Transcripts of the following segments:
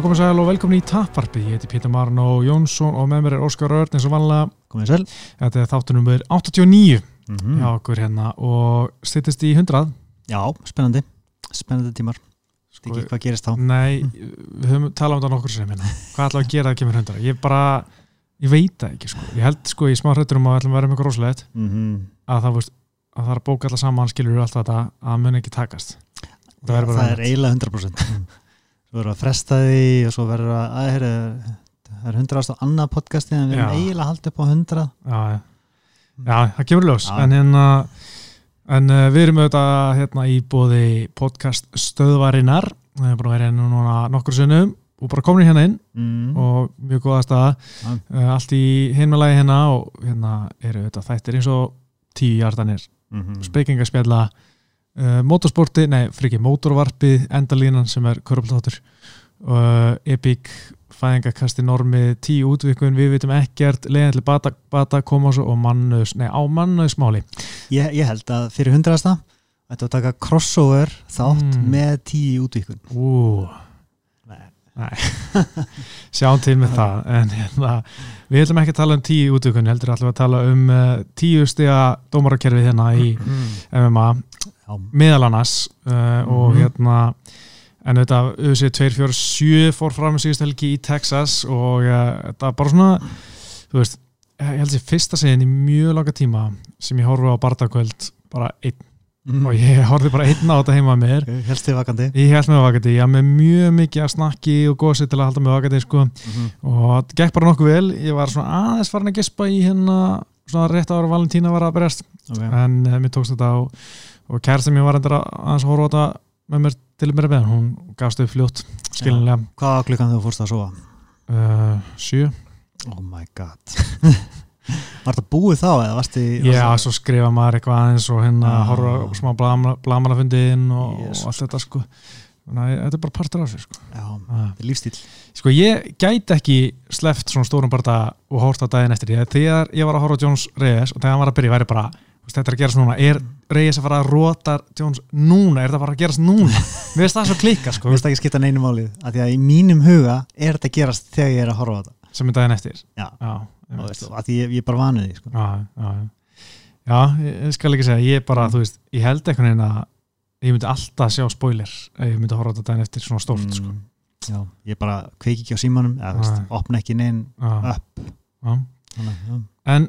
Já, komið sæl og velkomin í Tapvarpi. Ég heiti Pítur Marno Jónsson og með mér er Óskar Örn eins og vanlega. Komið sæl. Þetta er þáttunumur 89 Mm mm. hjá okkur hérna og styttist í 100. Já, spennandi. Spennandi tímar. Sko, Ekki hvað gerist þá. Nei, við höfum talað um þetta nokkur sem hérna. Hvað ætlaðu að gera að kemur 100? Ég bara, ég veit það ekki sko. Ég held sko í smá hrættur um að við ætlum að vera með eitthvað rosalegt Mm -hmm. að það, veist, að það er að bóka alla saman skilur við alltaf þetta að mun ekki takast. Það, það er eiginlega 100%. Svo verður að fresta því og svo verður að, að heyri, það er 100 ást á annað podcasti en við erum eiginlega haldið upp á 100. Já, já. já, það kemur ljós. En hérna, en uh, við erum auðvitað hérna í bóði podcast stöðvarinnar. Það er bara verið hérna núna nokkur sunnum og bara komin hérna inn Mm. og mjög góða staða. Já. Uh, allt í heimilagi hérna og hérna eru auðvitað þættir eins og tíu hjartanir, Mm -hmm. spekingaspjalla, uh, motorsporti, nei, friki, mótorvarpið, endalínan sem er körpultóttur, uh, epic, fæðingakasti normið, tíu útvikun, við vitum ekkert, leiðin til bata, bata koma svo og mannus, nei, á mannusmáli. Ég, ég held að fyrir 100 ásta ættu að taka crossover þátt Mm. með 10 útvíkun. Ú, Nei. sjáum til með það, en hérna, við ætlum ekki að tala um tíu útvikun, heldur ætlum við að tala um uh, tíu stiga dómarakerfið hérna í MMA. Meðal annars uh, og Mhm. hérna en þetta UFC 247 fór fram síðust helgi í Texas og uh, þetta var bara svona þú veist, ég held sér fyrsta segin í mjög langa tíma sem ég horfi á bardagkvöld bara einn Mm. og ég horfi bara einn á þetta heima að mér helst þið vakandi. ég held með vakandi, haf með mjög mikið að snakki og gósi til að halda með vakandi sko. Mm -hmm. og það gekk bara nokkuð vel ég var svona aðeins farin að gespa í hérna svona rétt ára Valentína var að berjast okay. en uh, mér tókst þetta og, og kæra sem ég var endur að horfa á þetta með mér til mér að beða, hún gafst upp fljótt skilinlega Hvað var klukkan þú fórst að sofa? uh, sjö Oh my god Var það búið þá eða varstu í já, svo skrifa maður eitthvað aðeins og hérna Já. horfa smá blamanafundin og, og allt þetta sko Þannig að þetta er bara partur af sér sko. Já, Ah. þetta er lífstíl sko ég gæti ekki sleft svona stórum barða og horta daginn eftir því að þegar ég var að horfa á Jones Reyes og þegar hann var að byrja væri bara þetta er að gerast núna, er Reyes að fara að rota Jones núna, er þetta bara að gerast núna? Mér finnst það svo klika sko. Þú veist ekki skipta neinu málið að því að í mínum huga er þetta að gerast þegar ég er að horfa á þetta. Sem er daginn eftir. Já, já, veist, að því ég, ég er bara vanuð því sko. já, já, já. já ég, skal ekki segja, ég bara, þú veist ég held einhvern veginn að ég myndi alltaf sjá spoiler ef ég myndi horfa á þetta daginn eftir svona stórt sko. Mm, Já, ég bara kveiki ekki á símanum eða, þú veist, opna ekki neinn upp. Já. Þannig, já. en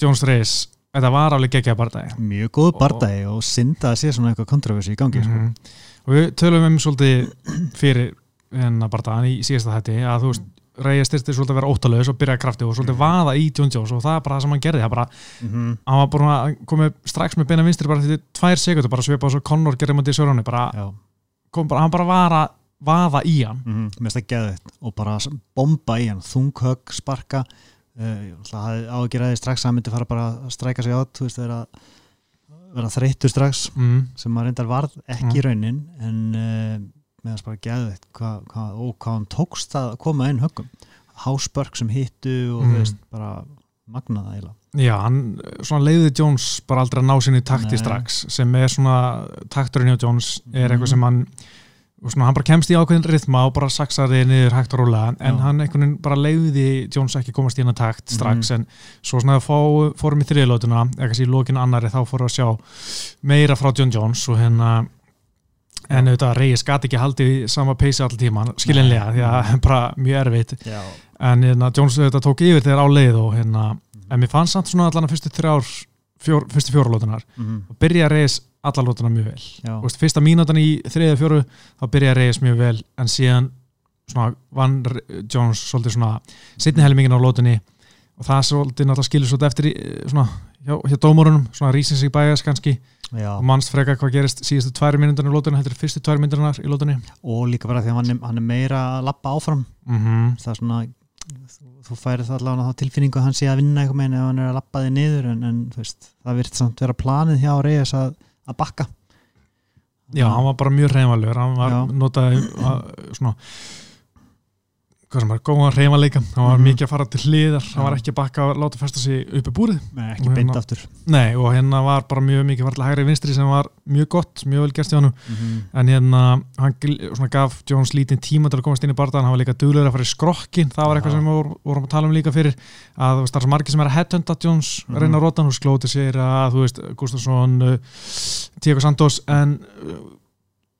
Jones Reyes þetta var alveg geggja bardagi. Mjög góð bardagi og synda að sé svona eitthvað kontroversi í gangi sko. Mhm. og við tölum um svolítið fyrir hennar bardagan í síðasta hætti að þú veist Reyes styrti svolítið að vera óttalöðs og byrjaði krafti og svolítið vaða í John Jones og það er bara það sem hann gerði það bara, mm hann var bara að komið strax með beina vinstri bara til tvær sekundur bara svipað og svo Conor gerði mútið í Sörjóni bara, kom bara, hann bara var að vaða í hann. Mm mér finnst það geðveitt og bara bomba í hann, þunghögg, sparka það ágjörði strax að hann myndi fara bara að stræka sig átt þú veist, vera, vera þreyttur strax mm. sem maður reyndar varð ekki Mm. í raunin en uh, með geðveitt hvað, hvað, og hvað hann tókst að koma inn höggum háspörk sem hittu og Mm. veist, bara magnaða eiginlega Já, hann svona leiði Jones bara aldrei að ná sinni takti Nei. strax sem er svona takturinn hjá Jones er Mhm. eitthvað sem hann svona, hann bara kemst í ákveðin rithma og bara saksaði niður hægt og rólega en Já. hann einhvern veginn bara leiði Jones ekki komast í hennar takt strax Mhm. en svo svona að fá, fórum í þriðlótuna eitthvað sér í lókinu annari þá fórum við að sjá meira frá John Jones og hérna en auðvitað Reyes gati ekki haldið í sama peysi all tíma, skilinlega því að bara mjög erfitt. Já, en hérna, Jones auðvitað tók yfir þegar á leið og hérna, en mér fannst samt svona allan að fyrstu þrjár, fjór, fyrstu fjórulótunar mm og byrja að allar lótuna mjög vel. Veist, fyrsta mínútan í þriðja fjóru þá byrja að reyðis mjög vel en síðan svona vann Jones svolítið svona setni helmingin á lótunni og það svolítið náttúrulega skilur svolítið eftir í, eh, svona hjá, hjá dómurunum, svona rísin sig bæjas kannski. Já. og mannst freka hvað gerist síðustu tvær mínútan í lótunni heldur fyrstu tvær mínútanar í lótunni og líka bara því að hann er, hann er meira að lappa áfram. Mm það er svona þú, færi það allavega þá tilfinningu að hann sé að vinna eitthvað með ef hann er að lappa þig niður en, en veist, það virt samt vera planið hjá Reyes að, að bakka. Já, hann var bara mjög reyðvalur hann var notaði að, svona hvað sem er, góðan reymanleika hann var Mhm. mikið að fara til hliðar. Hann Já. var ekki að bakka að láta festa sig upp í búrið. Nei, ekki beint hérna- aftur. Nei, og hérna var bara mjög mikið farlega hægri vinstri sem var mjög gott, mjög vel gert í honum. Mm en hérna, hann gaf Jones lítinn tíma til að komast inn í barðan hann var líka duglegur að fara í skrokkin, það var eitthvað Já. sem við vor- vorum að tala um líka fyrir að það er margir sem er að headhunta Jones Mhm. reyna að rota hann, þú sklóti sér að þú veist, Gustafsson, uh, Tiago Santos. En uh,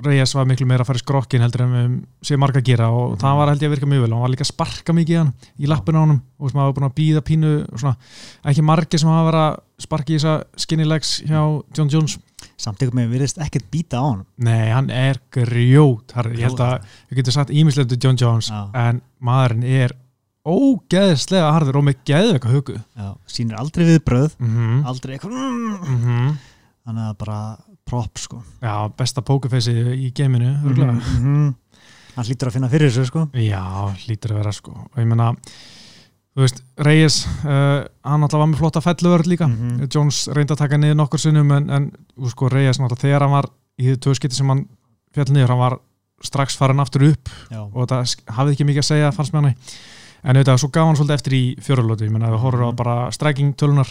Reyes var miklu meira að fara í skrokkin heldur en við séum marga að gera og Mhm. það var held ég að virka mjög vel, hann var líka að sparka mikið hann í lappinu á honum og sem hafa búin að býða pínu og svona, ekki margir sem hafa verið að sparka í þessa skinny legs hjá John Jones Samt ykkur með virðist ekkert býta á hann Nei, hann er grjót Harry. Ég held að við getum sagt ímislega John Jones Já. en maðurinn er ógeðslega harður og með geðveika hugu Já, sýnir aldrei við bröð mm -hmm. aldrei eitthvað mm, Mm þannig að bara prop sko. Já, besta pókufeysi í geiminu mm Mhm. hann hlýtur að finna fyrir þessu sko. Já, lítur að vera sko. Og ég meina, þú veist, Reyes uh, hann alltaf var með flotta felluvörð líka. Mhm. Jones reyndi að taka niður nokkur sinnum en, en sko, Reyes náttúrulega þegar hann var í þau tvö skipti sem hann fjall niður, hann var strax farin aftur upp. Já, og það hafði ekki mikið að segja fannst með hann. En auðvitað svo gaf hann svolítið eftir í fjórulóti ég menna við horfum á Mhm. bara striking tölunar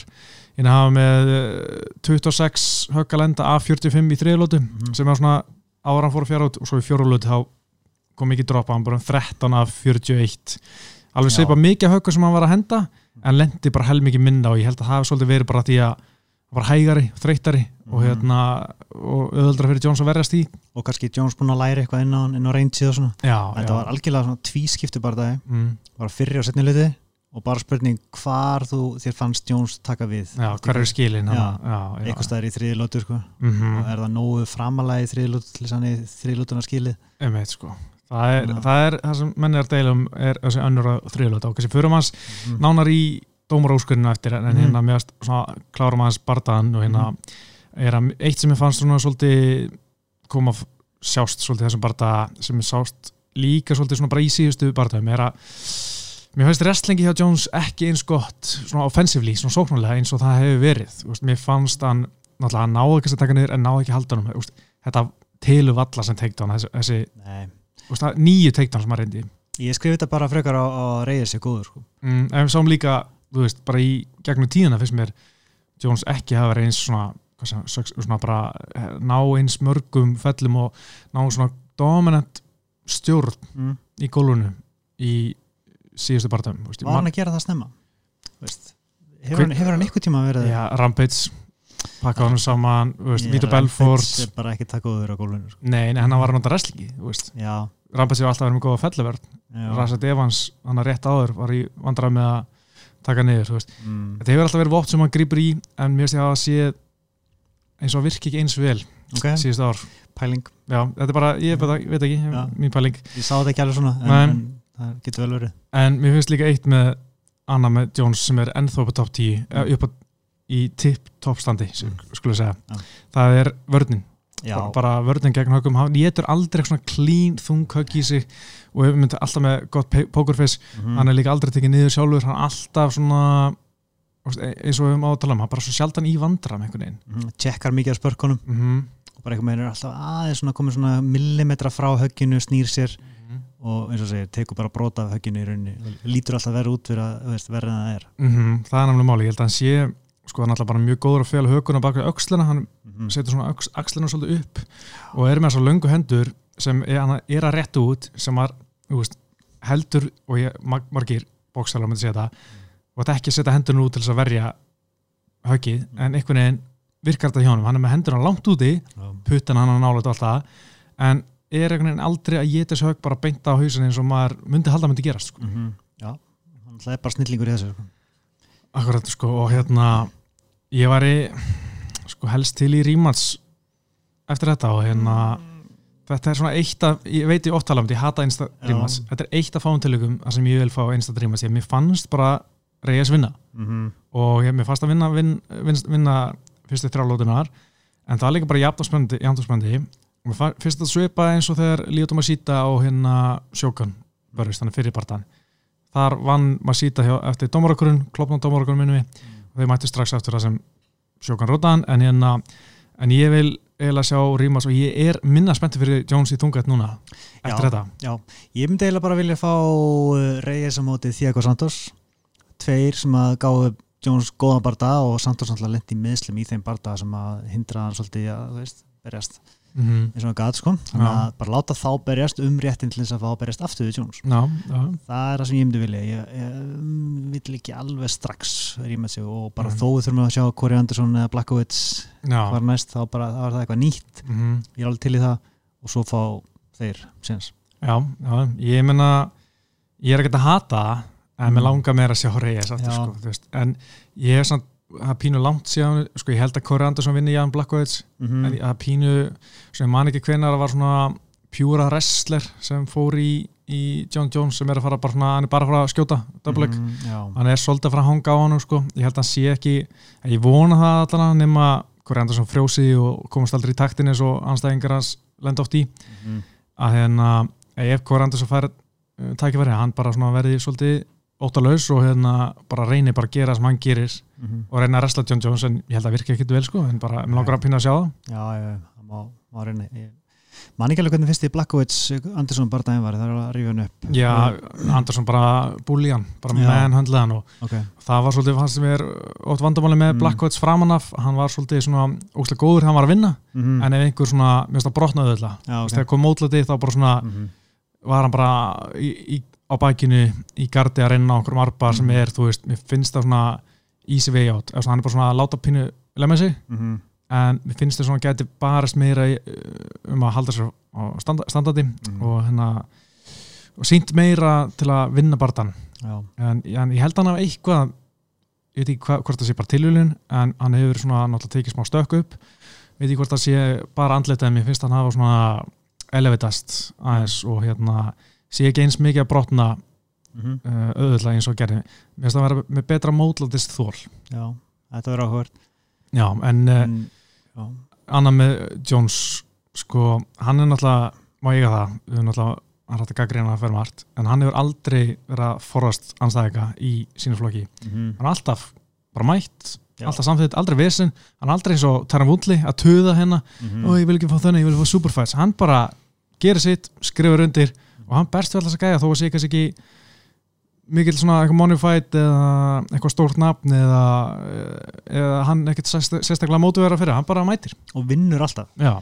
en hafa með eh, 26 höggalenda af 45 í þriðlótu Mhm. sem er svona ára hann fór fjara út og svo í fjórulóti þá kom mikið droppa, hann bara um 13 af 41 alveg Já. seipa mikið höggur sem hann var að henda en lendi bara hel mikið minna og ég held að það hafi svolítið verið bara því að hann var hægari, þreytari og Mhm. hérna og auðvöldra fyrir Jones að verjast í. Og kannski Jones búin að læra eitthvað inn á, inn á reynsið og svona. Já, þetta var algjörlega svona tvískipti bara það mm, bara fyrri og setni luti og bara spurning hvar þú þér fannst Jones taka við já, hver er skilin eitthvað staðar í þriði lótu sko Mhm. og er það nógu framalega í þriði lótu til þess að hann í þriði lótuna skilið Einmitt, sko. það, er, Já. það er það sem menn er að deila um er þessi önnur að þriðlöta og kannski förum hans mm. nánar í dómaróskurinu eftir en Mhm. hérna svona klárum hans bardaðan og hérna er að eitt sem ég fannst svona svolítið koma sjást svolítið þessum barda sem er sást líka svolítið svona bara í síðustu bardaðum er að mér finnst wrestlingi hjá Jones ekki eins gott svona offensively, svona sóknulega eins og það hefur verið, veist, mér fannst hann náttúrulega hann náði ekki að taka niður en náði ekki að halda hann þetta tilu valla sem teikt hann þessi, þessi nýju teiktan sem að reyndi ég skrif þetta bara frekar á, á reyðið sér góður sko. mm, en við sáum líka, þú veist, bara í gegnum tíðina finnst mér Jones ekki hafa verið eins svona, sem, svona bara eh, ná eins mörgum fellum og ná svona dominant stjórn mm. í gólfinu í síðustu barndum var hann að gera það snemma? Veist, hefur, hann, hefur hann einhvern tíma verið ja, Rampage pakka honum saman, Ég- Vito Rampage Belfort. er bara ekki takk góður á gólfinu sko. nei, nei, hann var að nota wrestlingi já, Rampage hefur alltaf verið með góða felluvörn já. Rasat Evans, hann að rétt áður var í vandrað með að taka niður Mm. Þetta hefur alltaf verið vótt sem hann grýpur í en mér ég að það sé eins og virki ekki eins vel ok, síðust ár. Pæling. Já, þetta er bara, ég veit, veit ekki, Já. mín pæling. Ég sá þetta ekki alveg svona en, en það getur vel verið En mér finnst líka eitt með Anna með Jones sem er ennþá upp á top 10 mm. upp á, í tipp top standi Mm. skulle segja, Já. það er vörnin já, bara, vörnin gegn högum, hann getur aldrei svona clean þung högg í sig og hefur myndið alltaf með gott pokerface mm. hann er líka aldrei tekið niður sjálfur hann er alltaf svona veist, eins og við höfum á að tala um, hann er bara svo sjaldan í vandra með einhvern veginn mm. tjekkar mikið af spörkunum mm -hmm. og bara einhvern veginn er alltaf aðeins svona komið svona millimetra frá högginu, snýr sér og eins og segir, tekur bara brota af högginu í rauninni, lítur alltaf verið út fyrir að þú veist, verið en það er. Mm það er náttúrulega máli, ég held að hann sé sko hann er alltaf bara mjög góður að fela hökuna bak við öxlina, hann mm. setur svona öx, axlina svolítið upp og er með þessar löngu hendur sem er, er að rétta út sem var, þú veist, heldur og ég, margir bókstælar myndi segja það og þetta ekki að setja hendurinn út til þess að verja höggið, en einhvern veginn virkar þetta hjá hann, hann er með hendurinn langt úti puttan hann á nálega alltaf en er einhvern veginn aldrei að geta þessu högg bara beint á hausin eins og maður myndi halda myndi gerast sko. mm -hmm. já, hann er bara snillingur í þessu sko. Akkurat sko og hérna ég var í sko helst til í rímans eftir þetta og hérna þetta er svona eitt af, ég veit ég oft tala þetta, ég hata einsta rímans, þetta er eitt af þar sem ég vil fá einsta rímans, ég fannst bara reyðis vinna mm -hmm. og ég mér fannst að vinna, vin, vin, vinna fyrstu þrjálótunar en það er líka bara jafn og spennandi, og og mér finnst þetta svipa eins og þegar Líotum að síta og hérna sjókan börjast, þannig fyrir partan. Þar vann maður síta hjá, eftir dómarakurinn, klopna dómarakurinn minni við og þeir mættu strax eftir það sem sjókan rótaðan en, hérna, en ég vil eiginlega sjá Rímas og ég er minna spenntið fyrir Jones í þungat núna eftir Já. þetta. Já, ég myndi eiginlega bara vilja fá uh, Reyes á móti Thiago Santos. Tveir sem að gáðu Jones góðan barda og Santos náttúrulega lendi meðslum í þeim barda sem að hindra hann svolítið að, þú veist, berjast mm -hmm. eins og gat sko þannig Já. að bara láta þá berjast um réttin til þess að fá að berjast aftur við Jones Já, já, það er það sem ég myndi vilja ég, ég mm, vill ekki alveg strax sig og bara Mhm. þó við þurfum að sjá Corey Anderson eða Blackowitz já. var næst þá bara þá er það eitthvað nýtt Mm ég er alveg til í það og svo fá þeir síðans já, ég meina ég er ekkert að hata það en mér Mm. langar meira að sjá Reyes aftur sko, en ég er samt það pínu langt síðan, sko ég held að Corey Anderson vinni Jan Blackowitz mm en það pínu, sem man ekki hvenar það var svona pjúra wrestler sem fór í, í John Jones sem er að fara bara svona, hann er bara að fara að skjóta double leg, Mhm, já, hann er svolítið að fara að hanga á hann sko. ég held að hann sé ekki ég vona það allan nema Corey Anderson frjósi og komast aldrei í taktin eins og anstæðingar hans lenda oft í Mhm. að hérna, ef Corey Anderson fær uh, tækifæri, hann bara svona verði svolítið óttalaus og hérna bara reynir bara að gera það sem hann gerir Mhm. og reyna að wrestla John Jones en ég held að virka ekkit vel sko, en bara, mér langar að pína að sjá það já, já, það má, má reyna ég man ekki alveg hvernig fyrst í Blackowitz Anderson barndaginn var, það er að rífa hann upp Já, Andersson bara búli hann, bara Já. mennhöndla hann og ok, það var svolítið fannst sem er ótt vandamáli með Mm. Blackwoods framan af, hann var svolítið svona óslega góður, hann var að vinna, mm en ef einhver svona, mér finnst það brotnaði öll já, þegar kom mótlati þá bara svona Mhm. var hann bara í, í, á bækinu í gardi að reyna á einhverjum arbar sem Mhm. er, þú veist, mér finnst það svona easy way out, Eða svona, hann er bara svona að láta pínu lemja sig, Mhm. en mér finnst það svona gæti barast meira uh, um að halda sér á standa, standandi Mhm. og hérna og sínt meira til að vinna bardan já, en, en ég held hann af eitthvað ég veit ekki hva, hvort það sé bara tilvílun en hann hefur svona náttúrulega tekið smá stökk upp veit ekki hvort það sé bara andlita en mér finnst hann hafa svona elevitast aðeins og hérna sé ekki eins mikið að brotna Mhm. uh, auðvitað eins og gerði. Mér finnst það að vera með betra mótlatist þól já þetta verður áhugavert. Já, en uh, En- já, annað með Jones sko, hann er náttúrulega má ég það, við erum náttúrulega hann er hægt að að fyrir margt, en hann hefur aldrei verið að forðast anstæðika í sínu flokki. Mhm. hann er alltaf bara mætt, Já. alltaf samþýtt, aldrei vesen hann er aldrei eins og Taran Woodley að tuða hennar og ég vil ekki fá þenni, ég vil fá superfights hann bara gerir sitt, skrifur undir og hann berst við alltaf að gæja þó að sé kannski ekki mikill svona eitthvað money fight eða eitthvað stórt nafn eða, eða hann ekkert sérst- sérstaklega mótu vera fyrir, hann bara mætir og vinnur alltaf já,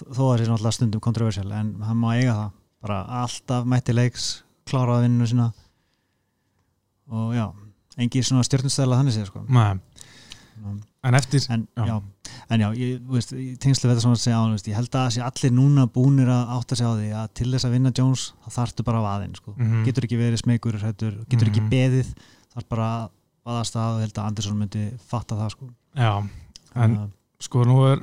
þó að það sé náttúrulega stundum kontroversial en hann má eiga það bara alltaf mætti leiks kláraði vinninu sína og já engi svona stjórnustæðla þannig séð sko. Nei, en, en eftir já. Já. En já, ég, veist, í tengslu þetta svona að segja á, veist, ég held að sé allir núna búnir að átta sig á því að til þess að vinna Jones þá þarftu bara vaðinn sko. Mhm. getur ekki verið smegur, getur ekki Mhm. beðið þarf bara að vaðast að og held að Andersson myndi fatta það sko. já, en Þannig að- sko nú er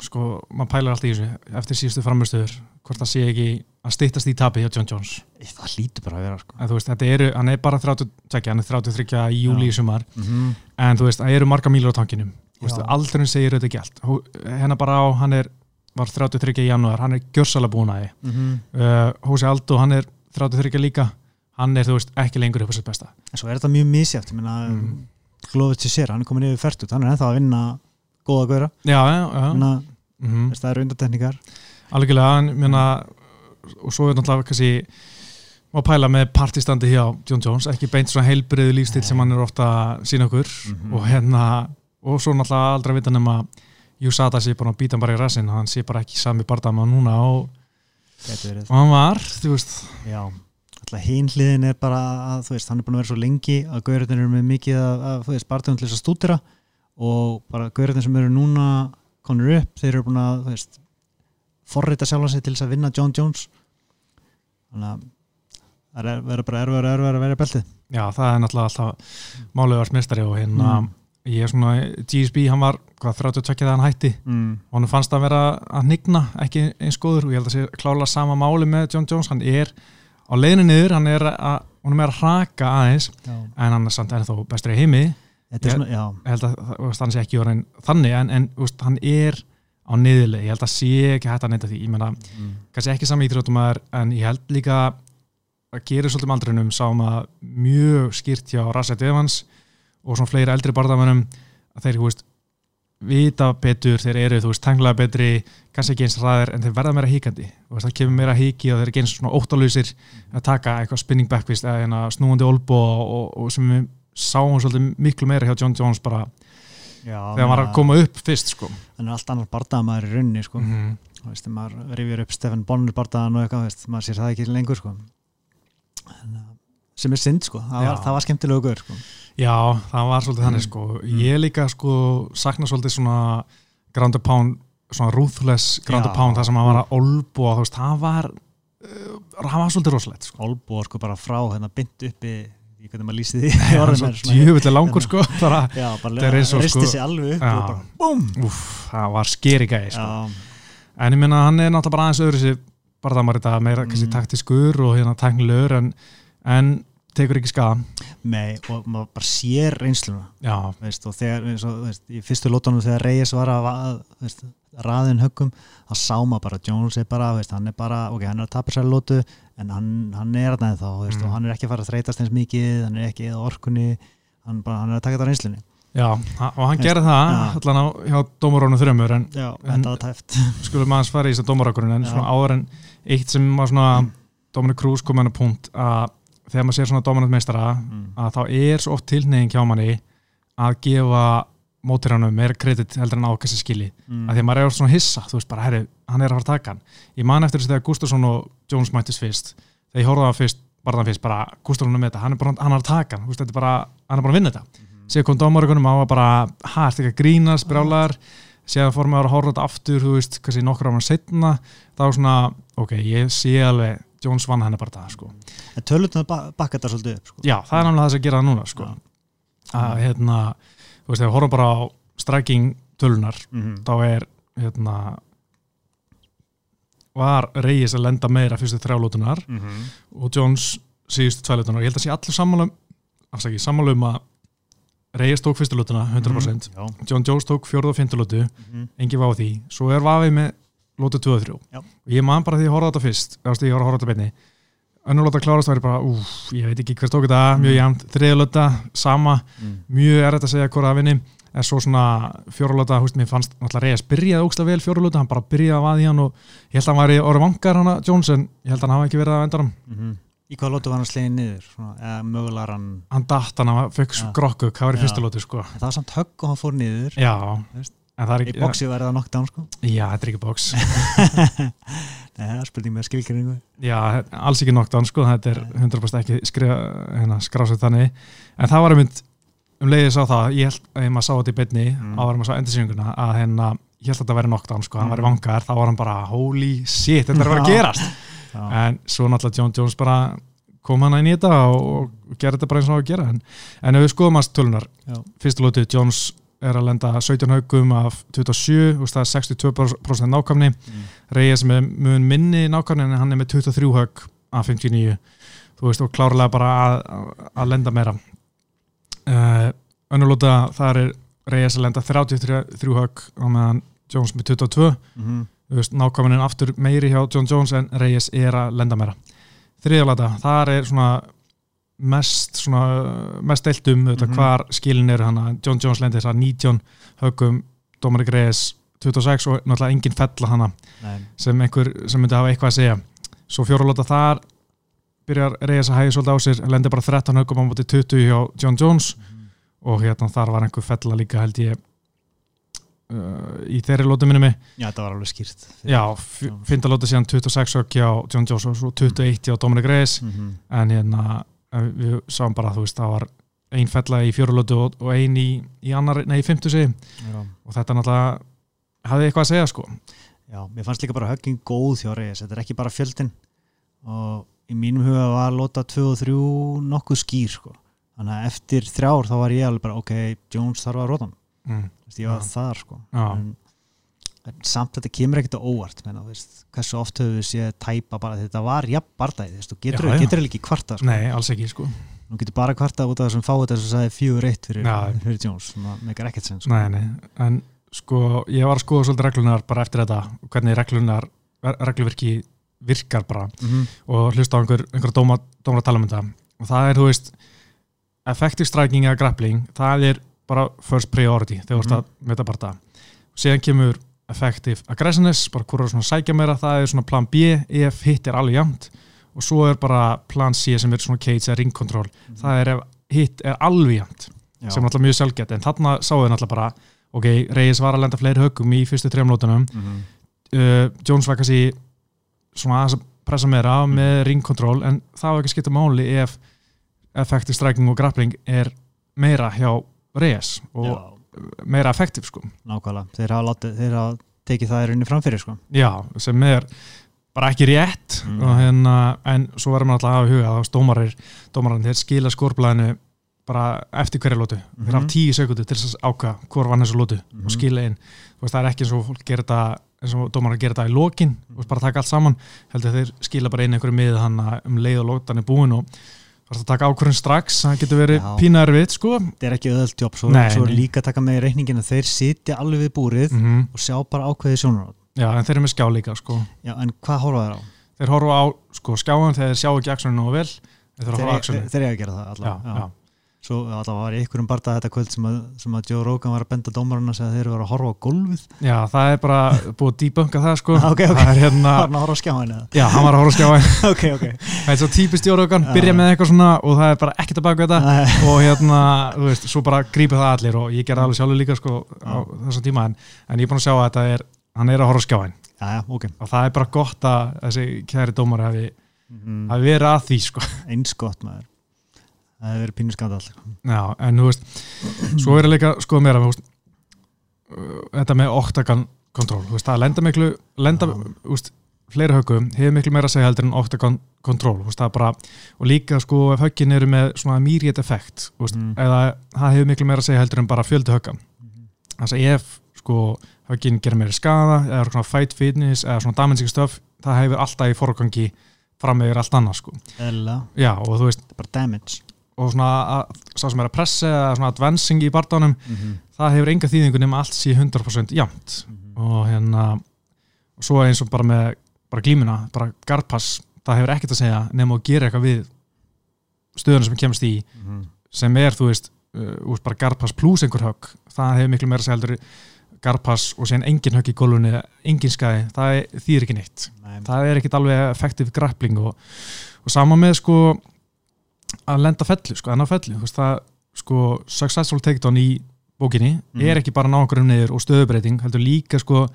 sko, maður pælar allt í þessu eftir síðustu framstöður, hvort það sé ekki að stýttast í tapi hjá John Jones það hlýtur bara að vera sko. en veist, eru, hann er bara 32, hann er 33 í júli í sumar mm en þú veist, það eru marga mílur á tankinum Já. aldurinn segir allt. Hó- hennar bara á, hann er var 33 í janúar, hann er gjörsalega búin að því -hmm. uh, Hósi Aldo, hann er 33 líka hann er, þú veist, ekki lengur upp á sitt besta. En svo er þetta mjög misjátt ég meina, mm. Glófið til sér, hann er komin yfir fært hann er ennþá að vinna góða já, já Menna, mm það eru undartekningar algjörlega, en mérna og svo er náttúrulega kannski má pæla með partistandi hjá John Jones ekki beint svona heilbriðu lífstil sem hann er ofta að sína okkur. Mhm. og hérna, og svo náttúrulega aldrei að vita nema Júsata sé bara að býta hann bara í rassin hann sé bara ekki sami bardama núna og, og hann var, þú veist. Já, alltaf hinn hliðin er bara að þú veist, hann er búin að vera svo lengi að gauðrættin eru með mikið að, að þú veist, barðum til þess að stúdira og bara gauðrættin sem eru núna konur upp, þeir eru búin að þú veist, forrita sjálfa sig til þess að vinna John Jones. Þannig að það er verður bara erfur erfur að vera beltið. Já, það er náttúrulega alltaf málega mistari og hérna Mm. Ég er svona, GSB hann var hvað 32 þegar hann hætti. Mm. og hann fannst að vera að nigna ekki eins góður og ég held að sé klála sama máli með John Jones, hann er á leiðinu niður, hann er að hann er að raka aðeins, já. en hann er samt ennþá bestur í heimi, Ég- svona, ég held að það- sé ekki orðin þannig, en, en veist, hann er á niðurleið, ég held að sé ekki hægt að neyta því, ég menna, mm. kannski ekki sami íþróttumæður, en ég held líka að gera svolítið með aldrinum, sáum að mjög skýrt hjá Rasset Evans og svona fleiri eldri barðamennum að þeir, þú veist, vita betur, þeir eru þú veist, tanglega betri, kannski ekki eins ræðir en þeir verða meira híkandi og það kemur meira híki og þeir eru ekki eins svona óttalusir að taka eitthvað spinning backfist eða hérna snúandi olbo og, og, og sem við sáum svolítið miklu meira hjá John Jones bara Já, þegar hann var að koma upp fyrst sko hann er allt annar bardaðamæður í runni sko. mm -hmm. Þú veist, maður rifjur upp Stefan Bonner bardaðan og eitthvað, veist, maður sér það ekki lengur sko. en, sem er synd sko. það, var, það var skemmtilegu gaur sko. Já, það var svolítið þannig sko ég líka sko sakna svolítið svona ground and pound, svona ruthless ground and pound, það sem hann var að olbúa þú veist, það var uh, það var svolítið rosalegt sko Olbo sko bara frá hérna bynd uppi í hvernig maður lýsi því djöfullega langur sko bara, Já, bara og, risti sko- sig alveg upp Já. og bara BOOM úff, það var skeri gæði sko. Já, en ég minna hann er náttúrulega bara aðeins öðru sér bara það maður þetta meira Mm. taktiskur og hérna tæknilegur en, en tekur ekki skada nei, og maður bara sér reynsluna. Veist, og þegar, og, veist, í fyrstu lótunum þegar Reyes var að veist, raðin höggum, þá sá maður bara Jones er bara, veist, hann er bara, ok, hann er að tapa sér lótu, en hann, hann er þarna þá, veist, Mm. og hann er ekki að fara að þreytast eins mikið, hann er ekki eða orkunni hann, bara, hann er að taka þetta reynslunni. Já, og hann gerði það já. allan á hjá dómarónu þrömmur en Já, En- skulum aðeins fara í þess að dómarákurinn en svona áður en eitt sem var svona Dominic Cruz kom hennar punkt að þegar maður sér svona dominant meistara mm. að þá er svo oft tilneying hjá manni að gefa mótirannum meira kredit heldur en ákassi skili. Mm. að því að maður er svona hissa, þú veist bara herri, hann er að fara að taka hann. Ég man eftir þess að Gustafsson og Jones mættist fyrst. Þegar ég á hann fyrst, bara þann fyrst bara Gustafsson er með þetta, hann er bara hann er að taka hann, veist, þetta er bara, hann er bara að vinna þetta. Mhm. sér kom dómarökunum, hann var bara hægt ekki að grínast, brjálar séðan fór maður að horfa á þetta aftur, þú veist kannski nokkur ára setna, þá svona ok, ég sé alveg, Jones vann henni bara það, sko. en tölutna bakka þetta svolítið upp sko. Já, það er náttúrulega það sem gera það núna, sko að hérna, þú veist, þegar við horfum bara á striking tölunar mm þá er hérna var Reyes að lenda meira fyrstu þrjálótunar -hmm. og Jones síðustu tvælótunar ég held að sé allir sammálum afsaki, sammálum að Reyes tók fyrstu lótuna 100% Já. John Jones tók fjórða og fymtu lótu Mhm. engin var á því, svo er vafið með lótu 2 og 3 Já. og ég man bara því að ég horfði á þetta fyrst veist, ég var að horfa þetta beinni önnur lóta klárast var ég bara, úf, ég veit ekki hver tók þetta mjög Mm. jæmt, þriða lóta, sama Mm. mjög erfitt að segja hvora að vinni en svo svona fjórulöta, húst, mér fannst náttúrulega Reyes byrjaði ógstlega vel fjórulöta, hann bara byrjaði að vaði hann og ég held að hann væri orðið vangar hana Jones en ég held að hann hafa ekki verið að venda hann Mhm. Í hvað lótu var hann slegin niður? Svona, eða mögulegar hann hann datt hann, hann fekk Já. grokku, hvað var í Já. fyrstu lótu sko en það var samt högg og hann fór niður já, Í bóksi verði það knockdown sko. Já, þetta er ekki box. Nei, það spurning með skilgrinningu já, alls ekki knockdown sko, þetta er 100% ekki hérna, skrásett þannig. En það var einmitt um leiðis á það, ég held að maður sá þetta í beinni Mm. áður maður sá endursýninguna að hérna, ég held að þetta væri knockdown sko, hann Mm. væri vangar, þá var hann bara holy shit, þetta er vera að gerast. Já. en svo náttúrulega John Jones bara kom hann inn í þetta og, og gerði þetta bara eins og að gera. En, en ef við skoðum er að lenda 17 haugum af 27 og það er 62% nákvæmni. Mm. Reyes með mun minni nákvæmni en hann er með 23 haug af 59 þú veist og klárlega bara að, að- lenda meira. Uh, önnur lóta þar er Reyes að lenda 33 haug á meðan Jones með 22 Mhm. þú veist, nákvæminin aftur meiri hjá John Jones en Reyes er að lenda meira. Þriðalata, þar er svona mest svona mest deilt um mm Mhm. hvar skilin eru hana John Jones lendir þess að 19 högum Dominic Reyes 26 og náttúrulega engin fella hana Nei. sem einhver sem myndi hafa eitthvað að segja svo fjóralóta þar byrjar Reyes að hægja svolítið á sér lendir bara 13 högum á móti 20 hjá John Jones Mhm. og hérna þar var einhver fella líka held ég uh, í þeirri lótu minni mig Já, þetta var alveg skýrt Já, fynda lóta síðan 26 högg hjá John Jones og svo 21 hjá Dominic Reyes Mhm. en hérna við sáum bara þú veist það var ein fella í fjórulötu og, og ein í, í annar, nei, í fymtu Já. og þetta náttúrulega hafði eitthvað að segja sko Já, mér fannst líka bara högging góð Reyes, þetta er ekki bara fjöldin og í mínum huga var lóta 2 og 3 nokkuð skýr sko. þannig að eftir þrjár þá var ég alveg bara ok, Jones þarf að róta hann mm. Ég var Já. þar sko. Já. en, en samt þetta kemur ekkert á óvart menna, veist, hversu oft höfum við séð tæpa bara þetta var jafn bardæði, þú getur, getur ekki kvarta sko. Nei, alls ekki sko nú getur bara kvarta út af þessum fáið þess að sagði fjögur eitt fyrir, fyrir Jones, það meikar ekkert sen sko. Nei, nei, en sko ég var að skoða svolítið reglunar bara eftir þetta og hvernig reglunar, regluverki virkar bara mm -hmm. og hlusta á einhver, einhver dóma, dómar að tala um þetta og það er, þú veist effective striking eða grappling, það er bara first priority þegar þú ert Mhm. að meta bara það síðan kemur effective aggressiveness bara hvort er svona sækja meira, það er svona plan B ef hitt er alveg jæmt og svo er bara plan C sem er svona cage eða ring control, það er ef hitt er alveg jæmt, Já. sem er alltaf mjög sjálfgett en þarna sáðu þau alltaf bara ok, Reyes var að lenda fleiri höggum í fyrstu þrejum lótunum Mhm. uh, Jones var kannski svona aðeins að pressa meira með ring control en það var ekki skipta máli ef effective striking og grappling er meira hjá Reyes. Og Já, meira effektiv sko nákvæmlega, þeir hafa, látið, þeir hafa tekið það í rauninni framfyrir sko. já, sem er bara ekki rétt Mm. og hérna, en svo verður maður alltaf að hafa huga að dómarir, dómarar þeir skila skórblæðinu bara eftir hverja lótu þeir hafa Mhm. tíu sekundu til þess að áka hvor vann þessu lótu Mhm. og skila inn veist, það er ekki eins og fólk gerir þetta eins og dómarar gerir þetta í þú veist, bara taka allt saman, heldur þeir skila bara inn einhverju mið hann um leið og lótan er búin og það er að taka ákvörðin strax það getur verið Já. pína erfið sko þetta er ekki öðvöld jobb, svo, Nei, svo er líka að taka með í reikningin að þeir sitja alveg við búrið mm og sjá bara ákveði sjónur já, en þeir eru með skjá líka sko Já, en hvað horfa þeir á? þeir horfa á sko, skjáðan þegar þeir sjá ekki aksjónu nógu vel þeir þurfa að horfa á Þeir, eiga að gera það já, allavega. já. Svo allavega var í einhverjum barða þetta kvöld sem að, sem að Joe Rogan var að benda dómarinn að þeir eru að horfa á gólfið. Já, það er bara búið að debunka það sko. Ok, ok. það hérna, Var hann að horfa á skjáin eða? já, hann var að horfa á skjáðan ok, ok. Það er svo típist Jórókan, Já. byrja með eitthvað svona og það er bara ekkert að baka þetta. Nei, og hérna, þú veist, svo bara grípið það allir og ég gerði alveg sjálfur líka sko á þessum tíma. En, en ég er búin að sjá að þetta er hann er að horfa á skjáin Já, já, ok. Og það er bara gott að mm, hafi verið að því sko. Eins gott maður Það hefur verið pínu skandal Já, en þú veist, svo er líka sko meira, þú veist, uh, þetta með octagon control, þú veist, það lenda miklu, lenda, þú veist, fleiri höggum, hefur miklu meira að segja heldur en octagon control, þú veist, það er bara, og líka sko ef höggin eru með svona immediate effect, þú veist, Mm. eða það hefur miklu meira að segja heldur en bara fjöldi högga. Mhm. Þannig að ef sko höggin gerir meira skada, eða svona fight fitness, eða svona damaging stuff, það hefur alltaf í forgangi fram meður allt annað sko. Eða, Já, og þú veist, og svona að, sá sem er að pressa eða svona advancing í barndánum mm -hmm. það hefur enga þýðingu nema allt sé 100% jamt og hérna og svo eins og bara með bara glímuna, bara guardpass það hefur ekkert að segja nema að gera eitthvað við stöðuna sem kemst í sem er, þú veist, uh, úst, bara guardpass pluss einhver högg, það hefur miklu meira að segja heldur guardpass og síðan engin högg í gólunni, engin skæði, það er, þýðir ekki neitt. Nei, það er ekkit alveg effektiv grappling og, og sama með sko að lenda fellu, sko, enná fellu. Veist, það, sko, successful takedown í bókinni Mhm. er ekki bara nákvæmum niður og stöðubreiting, heldur líka sko,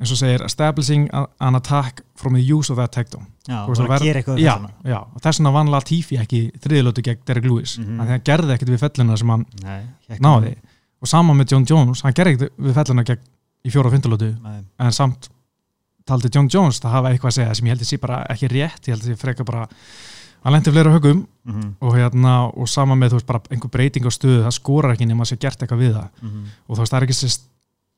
eins og segir, establishing an attack from the use of that takedown. Já, bara það að gera eitthvað já, já, og þess vegna vann Latifi ekki þriðilötu gegn Derek Lewis mm -hmm. hann gerði ekkit við felluna sem hann Nei, náði. og sama með John Jones, hann gerði ekkit við felluna gegn í fjóra og fymtalötu Nei, en samt taldi John Jones það hafa eitthvað að segja sem ég held að sé bara ekki rétt ég held að sé freka bara hann lendi fleira högum mhm, og, hérna, og sama með þú veist bara einhver breyting á stöðu það skorar ekki nema að sé gert eitthvað við það mhm. og þú veist það er ekki sérst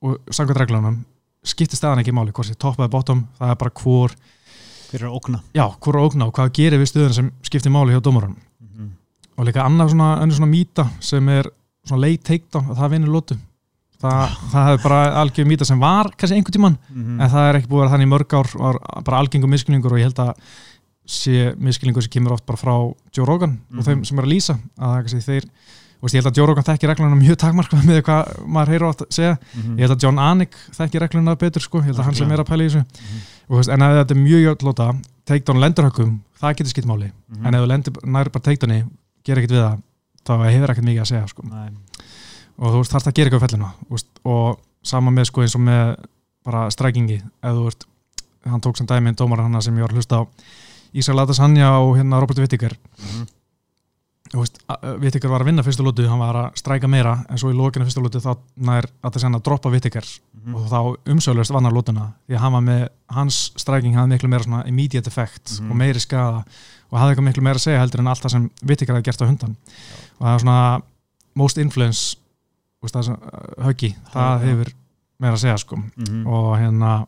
og samkvæmt reglunum skiptir staðan ekki máli hvort sé topp eða bottom það er bara hvor, Hver er að ógna já, hvor að ógna og hvað gerir við stöðuna sem skiptir máli hjá dómarunum Mhm. og líka annað svona, önnur svona mýta sem er svona late takedown að það vinur lótu það, það hefur bara algjör mýta sem var kannski einhvern tíman Mhm. en það er ekki búið að vera þannig mörg ár bara algengum miskilningur og ég held að sé miskilningur sem kemur oft bara frá Joe Rogan og Mhm. þeim sem er að lýsa að það er þeir og ég held að Joe Rogan þekki regluna mjög takmarkað með hvað maður heyrir átt að segja. Mhm. ég held að John Anik þekki regluna betur sko, ég held að hann sem er að pæla í þessu. Mhm. og þú veist, en ef þetta er mjög jöllóta takedown lendurhökkum, það getur skipt máli. Mhm. en ef þú lendur nær bara takedowni ger ekkert við það, þá hefur ekkert mikið að segja sko. Og þú veist þarf það að gera eitthvað veist, og sama með sko eins og með bara strækingi. Ef þú veist, hann tók sem dæmi en dómar hann sem ég var að hlusta á Ísrael Adesanya og hérna Robert Mhm. þú veist, Whittaker var að vinna fyrstu lótu hann var að stræka meira en svo í lokinu fyrstu lótu þá nær Adesanya að droppa Whittaker Mhm. og þá umsöðlust vannar lótuna því að hann var með, hans stræking hafði miklu meira svona immediate effect Mhm. og meiri skada og hafði eitthvað miklu meira að segja heldur en allt það sem Whittaker hafði gert á hundan og það er svona most influence þú veist, það sem, uh, höggi, það Já. hefur meira að segja sko Mhm. og hérna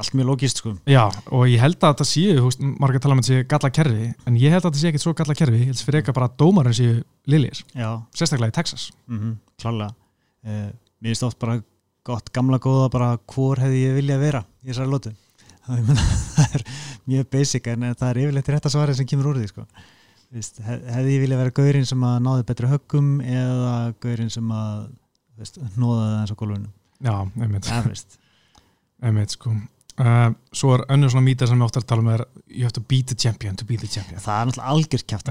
Allt mjög logist sko. Já, og ég held að þetta séu, þú veist, margir tala um að þetta séu galla kerfi, en ég held að þetta séu ekkert svo galla kerfi, ég held að fyrir eitthvað bara að dómarinn séu liðlir, Já, sérstaklega í Texas. mm klálega. Uh, Mér finnst oft bara gott gamla góða bara hvor hefði ég viljað vera í þessari lótu það, það er mjög basic en það er yfirleitt rétt að svara sem kemur úr því sko. veist, hef, hefði ég vilja vera gaurinn sem að náði betri höggum eða gaurinn sem að veist, nóða það eins og gólfinu? Já, einmitt, einmitt sko uh, Svo er önnur svona mýta sem við oftar tala um er You have to beat the champion to be the champion. Það er náttúrulega algjör kæft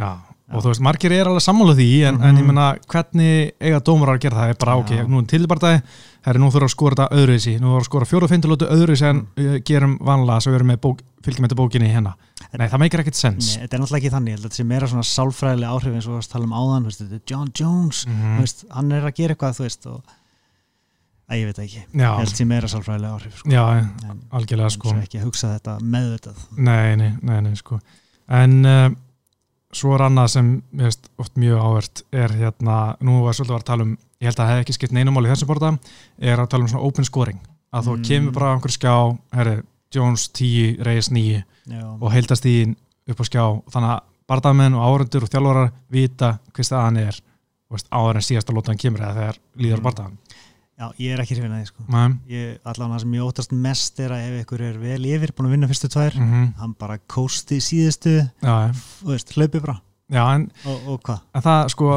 og þú veist, margir er alveg sammála því en, Mhm. en ég menna, hvernig eiga dómarar að gera það, er bara ok, Já. nú er tilbardagi herri, nú þurfa að skora þetta öðruvísi. Nú þurfa að skora fjóru og fyndu öðruvísi en við gerum vanlega svo við erum með bók, fylgjum með bókinni hérna. Nei, það meikir ekkert sens. Nei, þetta er náttúrulega ekki þannig, ég held að þetta sé meira svona sálfræðilega áhrif eins og við varst að tala um áðan, veist, er John Jones Mhm. þú veist, hann er að gera eitthvað, þú veist og, að ég veit það ekki, Já, ég held að sé meira sálfræðilega áhrif sko. já, en, algjörlega sko. ekki að hugsa þetta meðvitað. Nei, nei, nei, nei sko. En uh, svo er annað sem mér finnst oft mjög ávert er hérna, nú var svolítið að tala um ég held að það hefði ekki skipt neinum mál í þessu borta er að tala um svona open scoring. Að þú Mm. kemur bara á einhver skjá herri, Jones 10, Reyes 9 Já, og heildast í upp á skjá. Þannig að bardamenn og áhundur og þjálfarar vita hvað staðan er og veist, áður en síðasta lótan kemur eða þegar líður Mm. bardaðan já, ég er ekki hrifin að því sko. mm ég, allan það sem ég óttast mest er að ef ykkur er vel yfir, búin að vinna fyrstu tvær -hmm. hann bara kósti síðustu já, þú veist, hlaupi bara. Já, en, og, og hvað? en það sko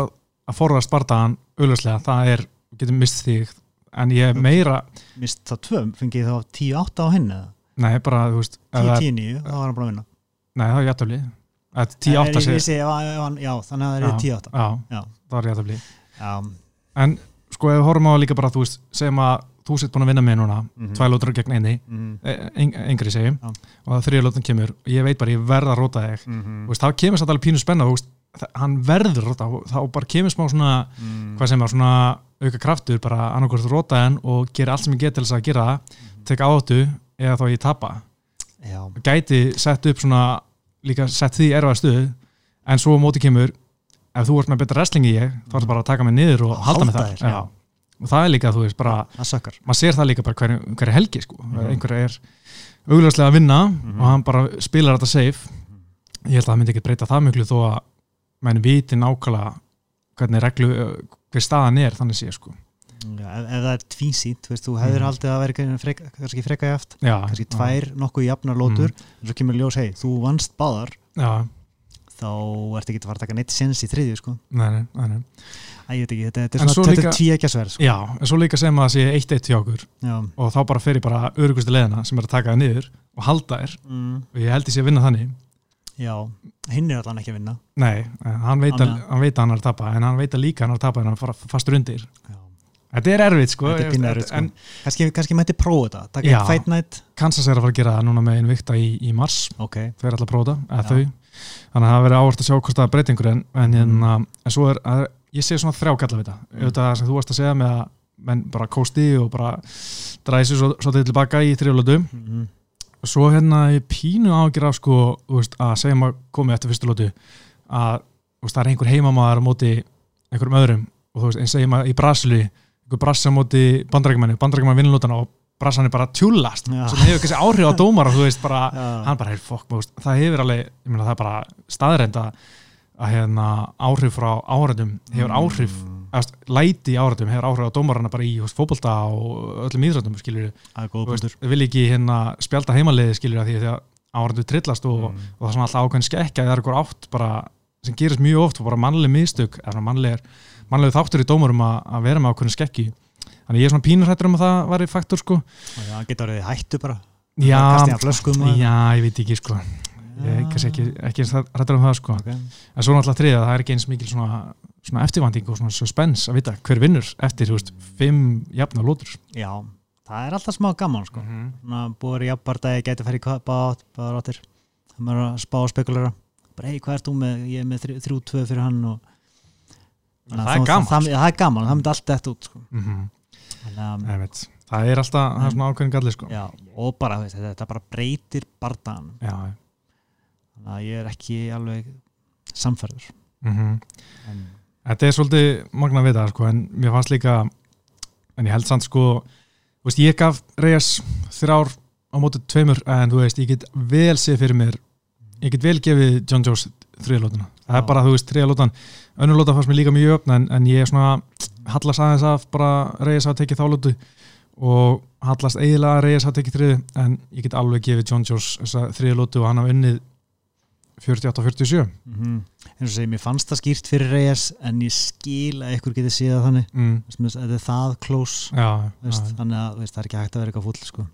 að forðast bardaðan auðvitslega, það er getur mist þig. En ég er meira Mist það tvöm, fengi þá 10-8 á eða? nei, bara, þú veist ef það er- 10-10-9, þá var hann bara að vinna. Nei, það er jættabli Nei, 10-8 ég sé vissi, ef hann- ef hann- Já, þannig að það er 10-8 já, það er jættabli en sko ef við horfum á líka bara, þú veist segjum að þú sitt búin að vinna með núna Mhm. tvær lótur gegn einni, mhm, en, engri segjum Já. og það þriða lótan kemur og ég veit bara, ég verð að róta þig mhm, Þú veist, þá kemur satt alveg pínu spenna veist, hann verður róta þá bara kemur smá svona, mhm. hvað sem er svona auka kraftur, bara annarkvært róta henn og gera allt sem ég get til þess að gera Mhm. tek áttu eða þá ég tapa Já, gæti sett upp svona líka sett því erfað stuð en svo móti kemur ef þú ert með betra wrestling í ég þá ertu bara að taka mig niður og halda mig þér, já. og það er líka, þú veist, bara það maður sér það líka bara hverju, hverju helgi sko. Mhm. einhver er augljóslega að vinna Mhm. og hann bara spilar þetta safe ég held að það myndi ekki breyta það mjög þó að menn viti nákvæmlega hvernig reglu, hver staðan er þannig sé sko. Já, ef, ef það er tvísýnt, veist, þú hefur Mhm. haldið að vera freka, kannski freka jaft já, kannski tvær nokkuð jafnar lótur en svo kemur ljós, hei, þú vannst báðar já, þá ertu ekki að fara að taka neitt sens í þriðju sko. nei, nei, nei, nei. Æ, ég veit ekki, þetta, þetta er svo svona tvíækjasverð sko. já, en svo líka sem að það sé eitt eitt hjá okkur. Já, og þá bara fer ég bara örugustu leðina sem er að taka það niður og halda þér. Mm, og ég held ég sé að vinna þannig. Já hinn er allan ekki að vinna. Nei, hann veit, að, hann veit að hann er að tapa en hann veit að líka hann er að tapa en hann fara fastur undir. Já. þetta er erfitt sko, Þetta er erfitt, sko. en kannski, kannski mætti prófa þetta Kansas er að fara að gera það núna með Invicta í, í mars. Ok, þau er alltaf að prófa þau þannig að það verður áherslu að sjá hvort það er breytingur en, en, Mm. hérna, en svo er að, ég sé svona þrjá kalla við þetta Mm. auðvitað sem þú varst að segja með að menn bara kósti og bara dræsi svo, svo til tilbaka í þrjulótu mm, svo hérna ég pínu ágjur af sko, veist, að segjum að komið eftir fyrstu lótu að veist, það er einhver heimamaður móti einhverjum öðrum og þú veist, eins segjum að í Brasili einhver brassa á móti bandarækjumanni bandarækjumann vinnlótana og brassan er bara tjúlast Já. sem hefur kannski áhrif á dómar og þú veist bara já, hann bara, hey, fokk, það hefur alveg ég meina það er bara staðreind að að hérna áhrif frá áhrændum hefur áhrif, mm, eða, þú veist, læti í áhrændum hefur áhrif á dómarana bara í fótbolta og öllum íþrættum skilur við vil ekki hérna spjálta heimaliði skilur að því að áhrændu trillast og, Mm. og það er svona alltaf ákveðin skekkja það er eitthvað átt bara sem gerist mjög oft og bara mannleg mannlegur, mannlegur þáttur í dómurum að, að vera með ákveðin skekki þannig ég er svona pínurhættur um að það væri faktor sko. Og það getur verið hættu bara. Já, flöskum já, ég veit ekki sko. Ég kannski ekki, ekki hrættur um það sko. Ok, en svo náttúrulega þriða, það er ekki eins mikil svona, svona eftirvanding og svona suspense að vita hver vinnur eftir, þú veist, fimm jafna lótur já, það er alltaf smá gaman sko. -hmm. Svona, búið er jafnbardagi, í hvað- báð báðar áttir. Það maður að spá og spekulera. Bara hei, hvað ert þú með, ég er með þrjú, tvö fyrir hann og Þannig að það er gaman það, það er gaman, það myndi allt þetta út sko. mm -hmm. Þannig Einmitt. það er alltaf, það er svona ákveðin galli sko. og bara veist, þetta, þetta bara breytir bardagan já, þannig að ég er ekki alveg samferður mm en, þetta er svolítið magna að vita sko, en mér fannst líka en ég held samt sko veist, ég gaf Reyes þrjár á móti tveimur, en þú veist, ég get vel séð fyrir mér, ég get vel gefið John Jones þriðalótuna, það er bara þú veist, þriðalótan, önnur lóta fannst mér líka mjög öfn en, en ég er svona hallast aðeins af bara Reyes að tekið þálótu og hallast eiginlega að Reyes að tekið þriðu en ég get alveg gefið John Jones þessa þriðalótu og hann hafa unnið 48-47 mm eins og segi, mér fannst það skýrt fyrir Reyes en ég skil að ykkur getur séð þannig. Mm. Er það close já, veist, þannig að veist, það er ekki hægt að vera eitthvað fúll sko.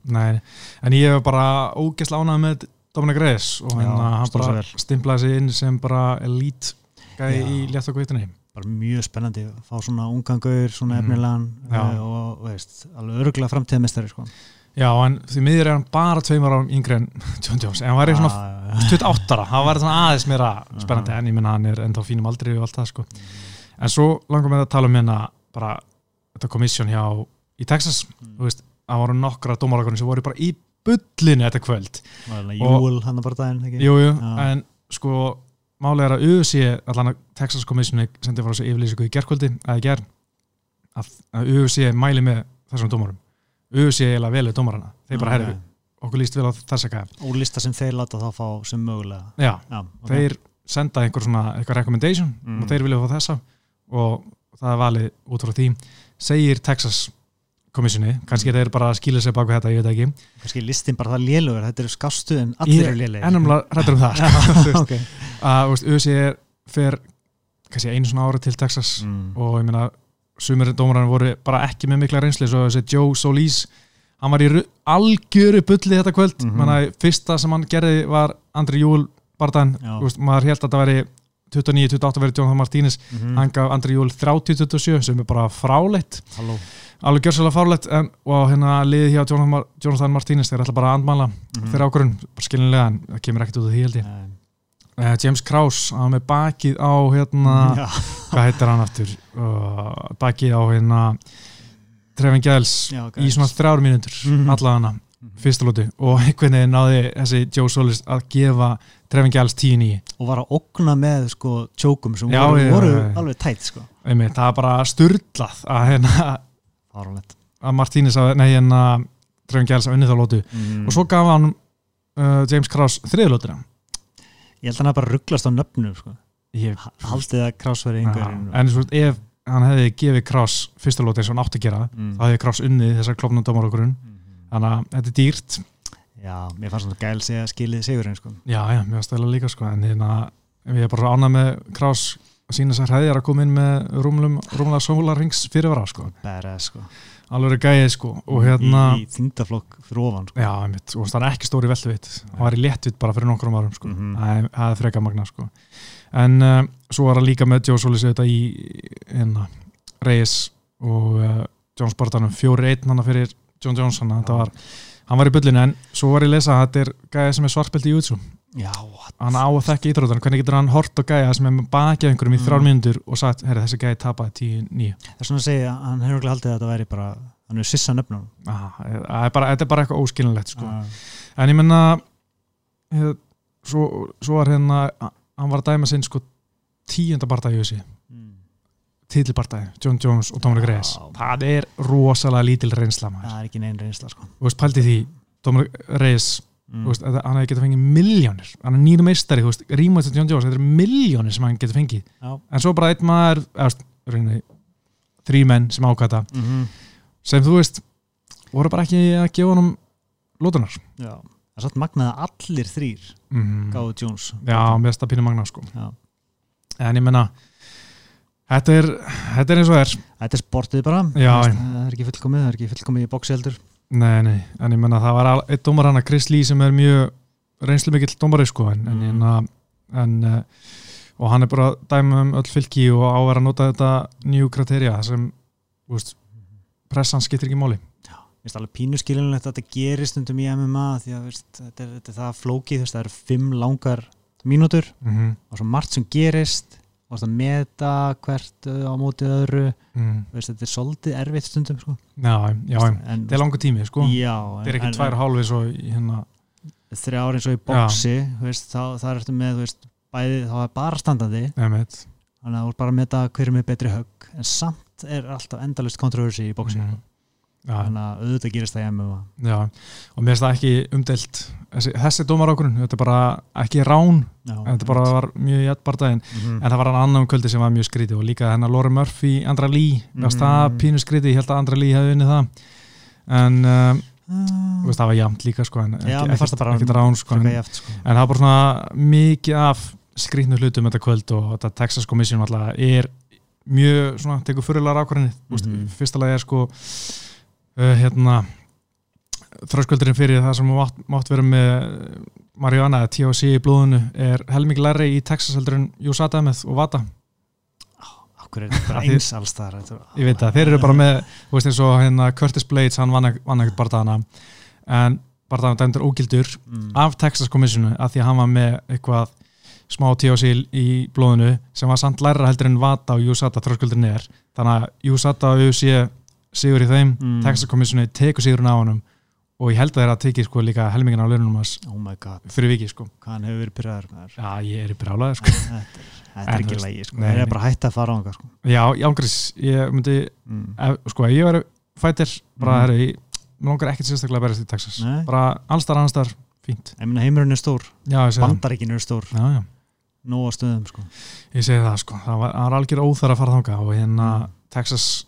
en ég hef bara ógeðslega ánægð með Dominic Reyes og hérna hann bara stimplaði sig inn sem bara elite gæði í létt og kveitinni bara mjög spennandi að fá svona ungangaur, svona Mhm. efnilegan uh, og veist, alveg örgulega framtíðamestari sko. já, en því miður er hann bara tveimur árum yngri en John Jones, en hann var í svona Ah, 28 ára, það var svona aðeins meira spennandi en ég minna hann er ennþá fínum aldrei og allt það sko. en svo langar með að tala um hérna bara þetta komissjón hjá í Texas, þú veist, það voru nokkra dómarakonir sem voru bara í bullinu þetta kvöld, Júl hann bara daginn ekki? jú, jú, Já. en sko málega er að UFC, allan að Texas komissjoni sendi frá sig yfirlýsingu í gerkvöldi eða í ger, að, að UFC mæli með þessum dómarum UFC er eiginlega velið dómarana, þeir bara herri okkur líst vel á þessa gæða, og lista sem þeir láta þá fá sem mögulega já, Já, ok. þeir senda einhver svona eitthvað recommendation Mm. og þeir vilja fá þessa og það er valið út frá því segir Texas komissjoni kannski þeir bara að skýla sér bak við þetta, ég veit ekki. Kannski listin bara það lélugur, þetta eru skástu en allir Ég eru lélegir. ennumlega rættur um það sko. Þú veist, þú veist, er fer kannski einu svona ára til Texas mm. og ég meina sumir dómarar voru bara ekki með mikla reynsli svo þessi Joe Solis. Hann var í ru- algjöru bulli þetta kvöld. Mm. -hmm. fyrsta sem hann gerði var Andri Júl veist, maður held að þetta veri 29-28 verið Jonathan Martínez. Mm hann gaf Andri Júl 30-27 sem er bara fráleitt. Halló. Alveg gjörsalega fráleitt en, og hérna liðið hjá Jonathan, Mar Jonathan Martínez þeir ætla bara að andmæla Mhm. þeirra ákvörðun skilinlega en það kemur ekkert út af því held ég. Uh, James Krause, hann með bakið á hérna, Já. hvað heitir hann aftur? Uh, bakið á hérna Giles Já, í svona þrjár mínútur Mhm. allavega fyrsta lóti og einhvern veginn náði þessi Joe Solis að gefa Trevin Giles 10-9 og var að okna með sko tjókum sem Já, voru, voru já. alveg tætt sko Einmitt, það er bara styrlað að, hérna, að Martínez að, nei, hérna Trevin Giles að unni þá lótu mm. og svo gaf hann uh, James Krause þriðlótina ég held að hann bara rugglast á nöfnu sko. ég, haldið að krásveri Já, einhverjum en svo, ef hann hefði gefið Krause fyrsta lóti eins og hann átti að gera mm. þá hefði Krause unnið þessar klopnum dómarokkurinn Mhm. Þannig að þetta er dýrt. Já, mér fannst þetta gæl segja skilið sigurinn sko. já, já, mér stæla líka sko. En hérna, ég er bara ánað með Krause að sína þess að hræðir að koma inn með rúmlum, rúmlega sólarrings fyrirvara sko, badass sko. alveg gæðið sko. Og hérna, í, í þingdaflokk fyrir ofan sko. já, einmitt, og það er ekki stóri velduvitt, hann var í léttvitt bara fyrir nokkrum árum sko, það er- það er freka magna sko, en uh, svo var hann líka með Joe Solis þetta í hérna, Reyes og uh, Jones Bartanum, fjóri einn hann fyrir John þetta var hann var í bullinu, en svo var ég að lesa að þetta er gæðið sem er svartbelt í já, hann á að þekka íþróttan, hvernig getur hann hort á gæja sem er bakið einhverjum í Mm. þrjár mínútur og sagt, herri, þessi gæji tapaði 10-9 það er svona að segja að hann hefur örugglega haldið að þetta væri bara hann er sissa nöfnum það er bara- þetta er bara eitthvað óskilinlegt sko. En ég menna svo, svo var hérna hann var að dæma sinn sko tíunda barndagi í þessi titilbardagi, John Jones og Dominic. Reyes það er rosalega lítil reynsla maður. það er ekki neinn reynsla sko. þú veist, pældi því Dominic Reyes, mm. veist, að hann hefði getað fengið miljónir, hann er nýru meistari þú veist, rímað til John Jones, þetta er miljónir sem hann getur fengið, já. en svo bara einn maður þrý menn sem ákvæða, Mm -hmm. sem þú veist voru bara ekki að gefa honum lótunar já það er satt magnað að allir þrýr mm. gáðu Jones já, með þetta pínu magna sko Já. en ég menna þetta er, þetta er eins og það er. Þetta er sportið bara. Já, það er ekki fullkomið, það er ekki fullkomið í bóksi heldur. Nei, nei, en ég menna það var einn dómar hana, Chris Lee sem er mjög reynslu mikill dómari sko en, Mm. en, en uh, og hann er bara dæma um öll fylki og á að nota þetta nýju kriterja sem þú veist, pressan skiptir ekki máli. Vist, alveg pínu skilinlegt að þetta gerist stundum í MMA því að veist, þetta, er, þetta er það flókið það eru fimm langar mínútur mm -hmm. og svo margt sem gerist og það meta hvert á mótið öðru. Mm. veist, þetta er svolítið erfitt stundum sko. já, já, en, þetta er langa tími sko. Já, þetta er ekki tvær hálfi svo í hérna. Þrjá ári eins og í bóksi það er eftir með veist, bæði, þá er bara standandi. Þannig að þú er bara að meta hver er betri högg. En samt er alltaf endalust kontroversi í bóksi Mhm. Þannig að auðvitað gerist það í MMA Já, og mér finnst það ekki umdelt þessi, þessi dómar ákvörðun, þetta er bara ekki rán, já, þetta bara var mjög jætt bardaginn, Mhm. en það var hann annan kvöldi sem var mjög skrítið og líka hennar Lori Murphy Andra Lee, finnst Mhm. það pínu skrítið ég held að Andra Lee hefði unnið það en um, Þú veist, það var jæmt líka sko, en Já, það bara ekki rán sko, en, sko. en það var bara svona mikið af skrýtnu hlutum þetta kvöld og þetta Texas Commission alltaf er mjög svona, tekur fyrirlega mm Mhm. -hmm. fyrsta lagi er sko uh, hérna þröskuldurinn fyrir það sem mátt, mátt vera með Mariana eða THC í blóðinu er helming læri í Texas heldur en USADA með og Vata. Akkur er þetta eins alls þar ég veit það, þeir eru bara með þú veist eins og hérna Curtis Blades hann vann ekkert barðana en barðana dæmdur ógildur mm. af Texas Commissionu að því að hann var með eitthvað smá THC í blóðinu sem var samt læra heldur en Vata og USADA þröskuldurinn er. Þannig að USADA og UC sigur í þeim, Mm. Texas Commissionu tekur sigurinn á honum og ég held að þeir að teki sko líka helmingin á laununum hans Oh my god, fyrir viki sko hann hefur verið þér Já, ég er í brálaði sko Þetta er, þetta er ekki lægi sko. Það er bara hægt að fara á hann sko. Já, jángris, ég myndi mm. ef, sko, ef ég væri fætir bara, Mhm. herri, mér langar ekkert sérstaklega að berast í Texas Nei. bara allstar, annarstar, fínt Ég heimurinn er stór, ég það bandaríkin er stór Já, já, Nóa stöðum sko. ég segi það sko það var, það var algjör óþar að fara þanga og hérna Mm. Texas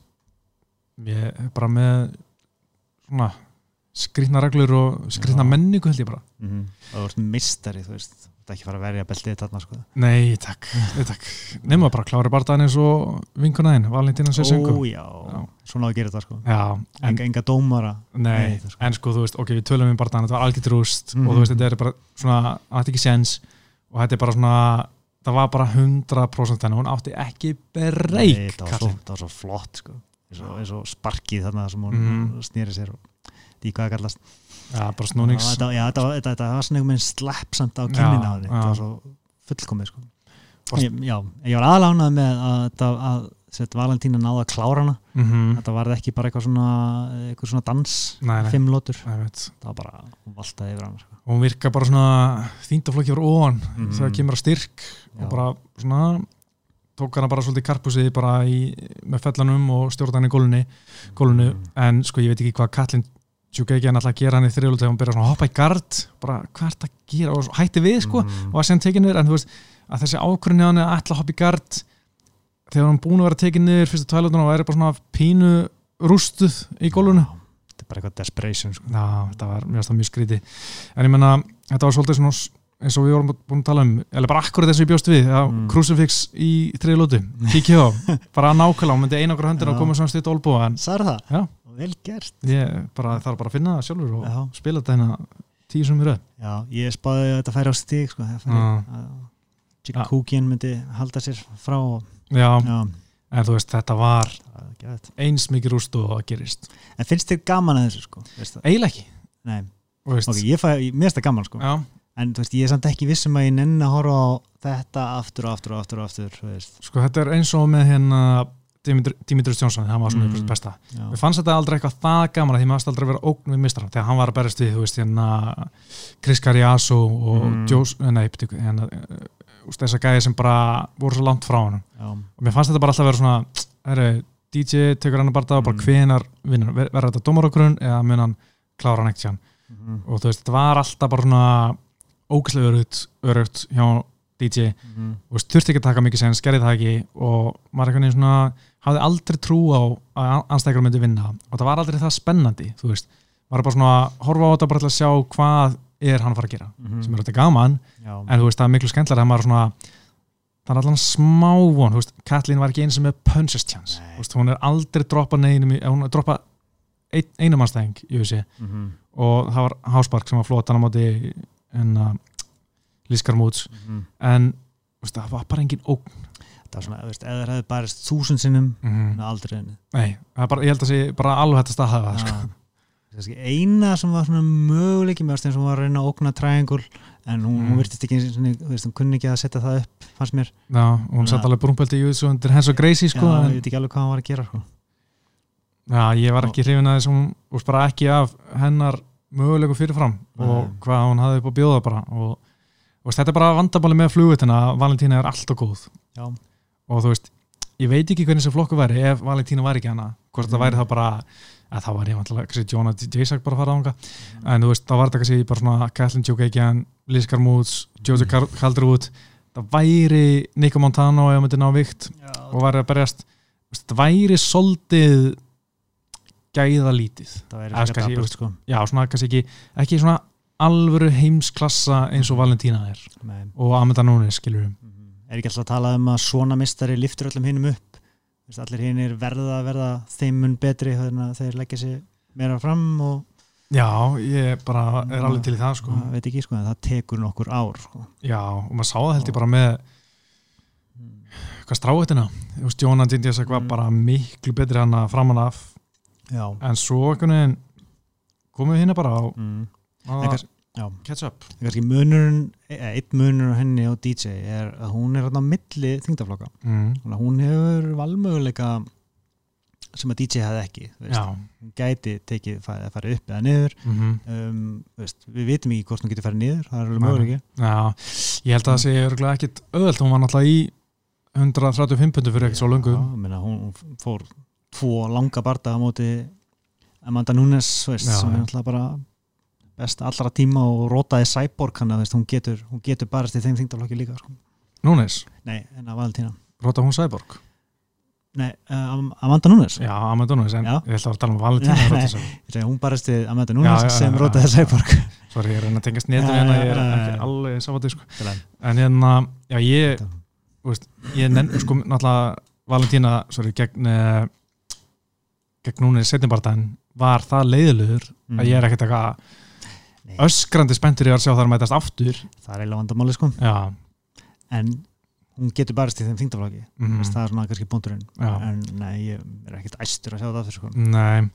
ég er bara með svona skrýtna reglur og skrýtna Já. menningu held ég bara mm. Það vart mistari, þú veist Þetta er ekki fara að verja beltið þarna sko. Nei, takk, nei, takk Nefnum að bara klára bardaðin eins og vinkunaðin Valentína Sessenko Ó já, Já. svona á að gera þetta sko. Já, en enga, dómara Nei, Nei, það sko- en sko þú veist, ok, við tölum um barndan þetta var algjört rúst Mhm. og þú veist, þetta er bara svona, það átti ekki sens og þetta er bara svona það var bara 100% henni, hún átti ekki Nei, breyk, það, var svo, það var svo flott sko. Eins, og, eins og sparkið þarna sem hún Mhm. snýri sér og það kallast Já, bara snúnings þetta, var- þetta, þetta var svona einhvern veginn Já, kynnin á henni já. þetta var svo fullkomið sko. Ég, já, ég var aðlánað með að, að, Valentína náða að klára hana mm þetta var ekki bara eitthvað svona eitthvað svona dans, Nei, nei, fimm lótur það var bara, hún valtaði yfir hann sko. og hún virka bara svona þýndaflokki frá óan Mhm. þegar kemur að styrk Já. og bara svona tók hana bara svolítið karpusið bara í, með fellanum og stjórna hann í gólunni, gólunu Mhm. en sko ég veit ekki hvað Katlin Tjúkeikjan alltaf að gera hann í þriðlút þegar byrjar svona að hoppa í gard bara hvað er þetta að gera og hætti við sko Mhm. og að síðan tekið niður en þú veist að þessi ákvörðin á hann að ætla að hoppa í gard þegar hann búin að vera tekið niður fyrstu tvælutuna og væri bara svona pínu rústuð í gólunu Já, þetta er bara eitthvað desperation sko. Já, þetta var mjög, mjög skríti en ég menna, þetta var svolítið svona eins og við vorum búin að tala um eða bara akkurat þess að ég bjóst við Mm. Crucifix í þriðlótu, kíkja á bara nákvæmlega, hún myndi einangra höndin og koma svona stutt olbúa Sagði það? Já. Vel gert. Ég bara, þarf bara að finna það sjálfur og Já. spila þetta hérna tíu sem röð Já, ég spáði að þetta færi á stig sko, Já. Cookian myndi halda sér frá. Og, Já, já, en þú veist, þetta var eins mikið rúst og það gerist. En finnst þér gaman að þessu sko? Eiginlega ekki. Nei, ok, ég fæ, mér finnst það gaman sko. Já, En þú veist, ég er samt ekki viss um að ég nenni að horfa á þetta aftur og aftur og aftur og aftur þú veist. sko þetta er eins og með hérna Dimitri- Dimitris Jónsson, hann var svona Mm. besta Já, Mér fannst þetta aldrei eitthvað það gaman að því maður aldrei vera ógn við mistara þegar hann var að berast við, þú veist, hérna Chris Cariaso og Mm. Jós, nei, byrju, hérna úst, þessar gæði sem bara voru svo langt frá hann og mér fannst þetta bara alltaf vera svona herri, DJ tekur hann að barða og bara Mm. hvenar vinnur, Ver- verður þetta dómaragrun eða mun hann klára hann ekkert sján mhm, og þú veist, þetta var alltaf bara svona ógæslega örugt hjá DJ mhm, og veist, þurfti ekki að taka mikið sen, skerði það ekki og maður einhvern veginn svona hafði aldrei trú á að anstækjur myndi vinna. Og það var aldrei það spennandi þú veist, maður er bara svona horfa á þetta bara til að sjá hvað er hann að fara að gera mhm, sem er þetta gaman, já, en þú veist, það er miklu skemmtilega að maður er svona það er allan smá von, þú veist, Kathleen var ekki eins og með punches chance, Nei. þú veist, hún er aldrei droppa neinum, í- hún er droppa ein, einum anstæðing, ég veist mhm, og það var Háspark sem var flotan á móti en uh, Lískar Múts mhm. en þú veist, það var bara engin ógn Það er svona, veist, eða það hefði barist þúsund sinnum mm -hmm. aldrei henni Nei, það bara, ég held að sé bara alveg hægt að staða það sko. Eina sem var svona möguleiki með þeim sem var að reyna að ógna triangle en hún, hún Mm. virtist ekki veist, hún kunni ekki að setja það upp fannst mér, Já, og hún satt Já. alveg brúmpeldi í þessu undir hens og Gracie sko, já, ég en, veit ekki alveg hvað hann var að gera sko. já, ég var ekki hrifin að þessum og bara ekki af hennar mögulegu fyrirfram og Nei. hvað hún hafði upp á bjóða bara og, og þetta er bara vandabali með flugutina Valentína er alltaf góð já, og þú veist, ég veit ekki hvernig þessi flokku væri ef Valentína væri ekki hana hvort Mm. það væri það bara að það var ég vantilega, Jóna J-Sack bara að fara á hanga en þú veist, það var þetta kannski bara svona Kathleen Jokekian, Liz Carmouts Joseph Mm. mm. Calderwood það væri Nico Montano ef hann myndi ná vikt já, og væri að berjast það væri soldið gæða lítið það er kannski, dapurt sko já, svona kannski ekki, ekki svona alvöru heimsklassa eins og Valentína er Nei. og Amanda Nunes skilur við Mhm. er ekki alltaf að tala um að svona mistari liftur öllum hinum upp allir hinn er verða að verða þeim mun betri þannig að þeir leggja sér meira fram og Já, ég bara er alveg til í það sko. maður veit ekki sko það tekur nokkur ár sko. Já, og maður sá það held ég bara með hvað stráðina Þú veist, Jónan Dindjasek var Mm. bara miklu betri hann að framan af já, en svo komum við hérna bara á, mm. á já. catch up. Kannski munurinn eh, einn munur á henni og DJ er að hún er þarna á milli þingdaflokka mm. Að hún hefur valmöguleika sem að DJ hefði ekki hún gæti tekið farið, farið upp eða niður. Mm um, þú veist, við vitum ekki hvort hún getur farið niður það er alveg Já, ég held að það sé örgulega ekkit öðvöld, hún var náttúrulega í 135 pundu fyrir ekkert svo löngu. Já, hún hún fór tvo langa barda á móti Amanda Nunes veist, sem er náttúrulega bara best allra tíma og rótaði Cyborg hann að hún getur, hún getur barast í þeim þingdaflokki líka sko. Núnes, nei, en að Valentína Róta hún Cyborg nei, uh, Am- Amanda Nunes Já, Amanda Núnes, en Já. ég held að tala um Valentína Nei, hún barast í Amanda Nunes Já, já, sem rótaði. Cyborg Sorry, ég er reyna að tengast Já, hérna, já, ég er ekki alveg safatið sko. En hérna, já ég þú veist, ég nenn, sko, náttúrulega Valentína, sorry, gegn gegn núni setjumbartan var það leiðilegur Mm. að ég er ekkert eitthvað Nei. öskrandi spenntur í að sjá það að mætast aftur? Það er eiginlega vandamáli sko. Já, en hún getur barast í þeim þingdaflokki mm, það er svona kannski punkturinn. Já. en nei, ég er ekkert æstur að sjá það aftur sko. Nei,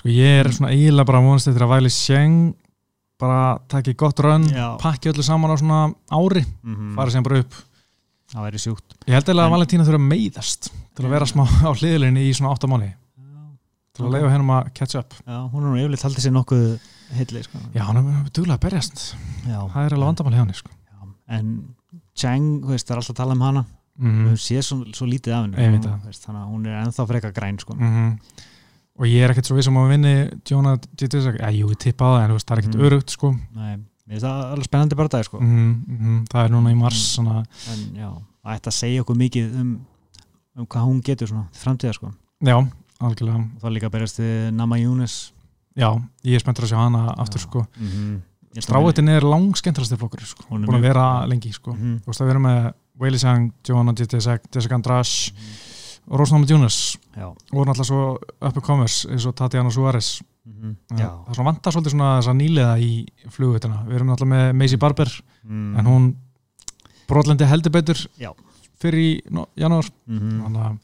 sko ég er svona eiginlega bara vonast eftir að Væli Sjeng bara taki gott Já. pakki öllu saman á svona ári, mm fara sem bara upp. Það væri sjúkt. Ég held eiginlega að Valentína þurfa meiðast til að vera smá á hliðlinni í svona 8 mánu til að leiða hennum að catch up já, hún er nú yfirleitt haldið sér nokkuð heilli sko. Já, hann er duglega að berjast Já. það er alveg vandamál hjá henni sko. En Chang, þú veist, það er alltaf að tala um hana mm við séð svo, svo lítið af henni Hún, þannig að hún er ennþá freka græn sko. -hmm. og ég er ekkert svo vissum að vinni Jóna Dietrich, já, jú, ég tippa á það en veist, það er ekkert Mm. örugt sko. nei, það alveg spennandi bara það sko. mm það er núna í mars Mm. svona, en já, það ætti að segja okkur mikið um, um hvað hún getur framtíða sko. já, algjörlega. Og þá líka berjast við Nama Júnes já, ég er spenntur að sjá hana aftur sko. mm -hmm. Stráetin er langskemmtrasti flokkur sko. Búin að vera lengi sko. mm þú veist að vera með Whaley Sang, Johanna Jessica Andrash og Rosnama Jonas já, og náttúrulega svo up and comers eins og Tatiana Suárez. Mm Já. það er svona vantar svolítið svona þess að nýlega í flugvitina, við erum náttúrulega með Macy Barber mm. en hún brotlendi heldur betur Já. fyrir í no, janúar. Mm þannig að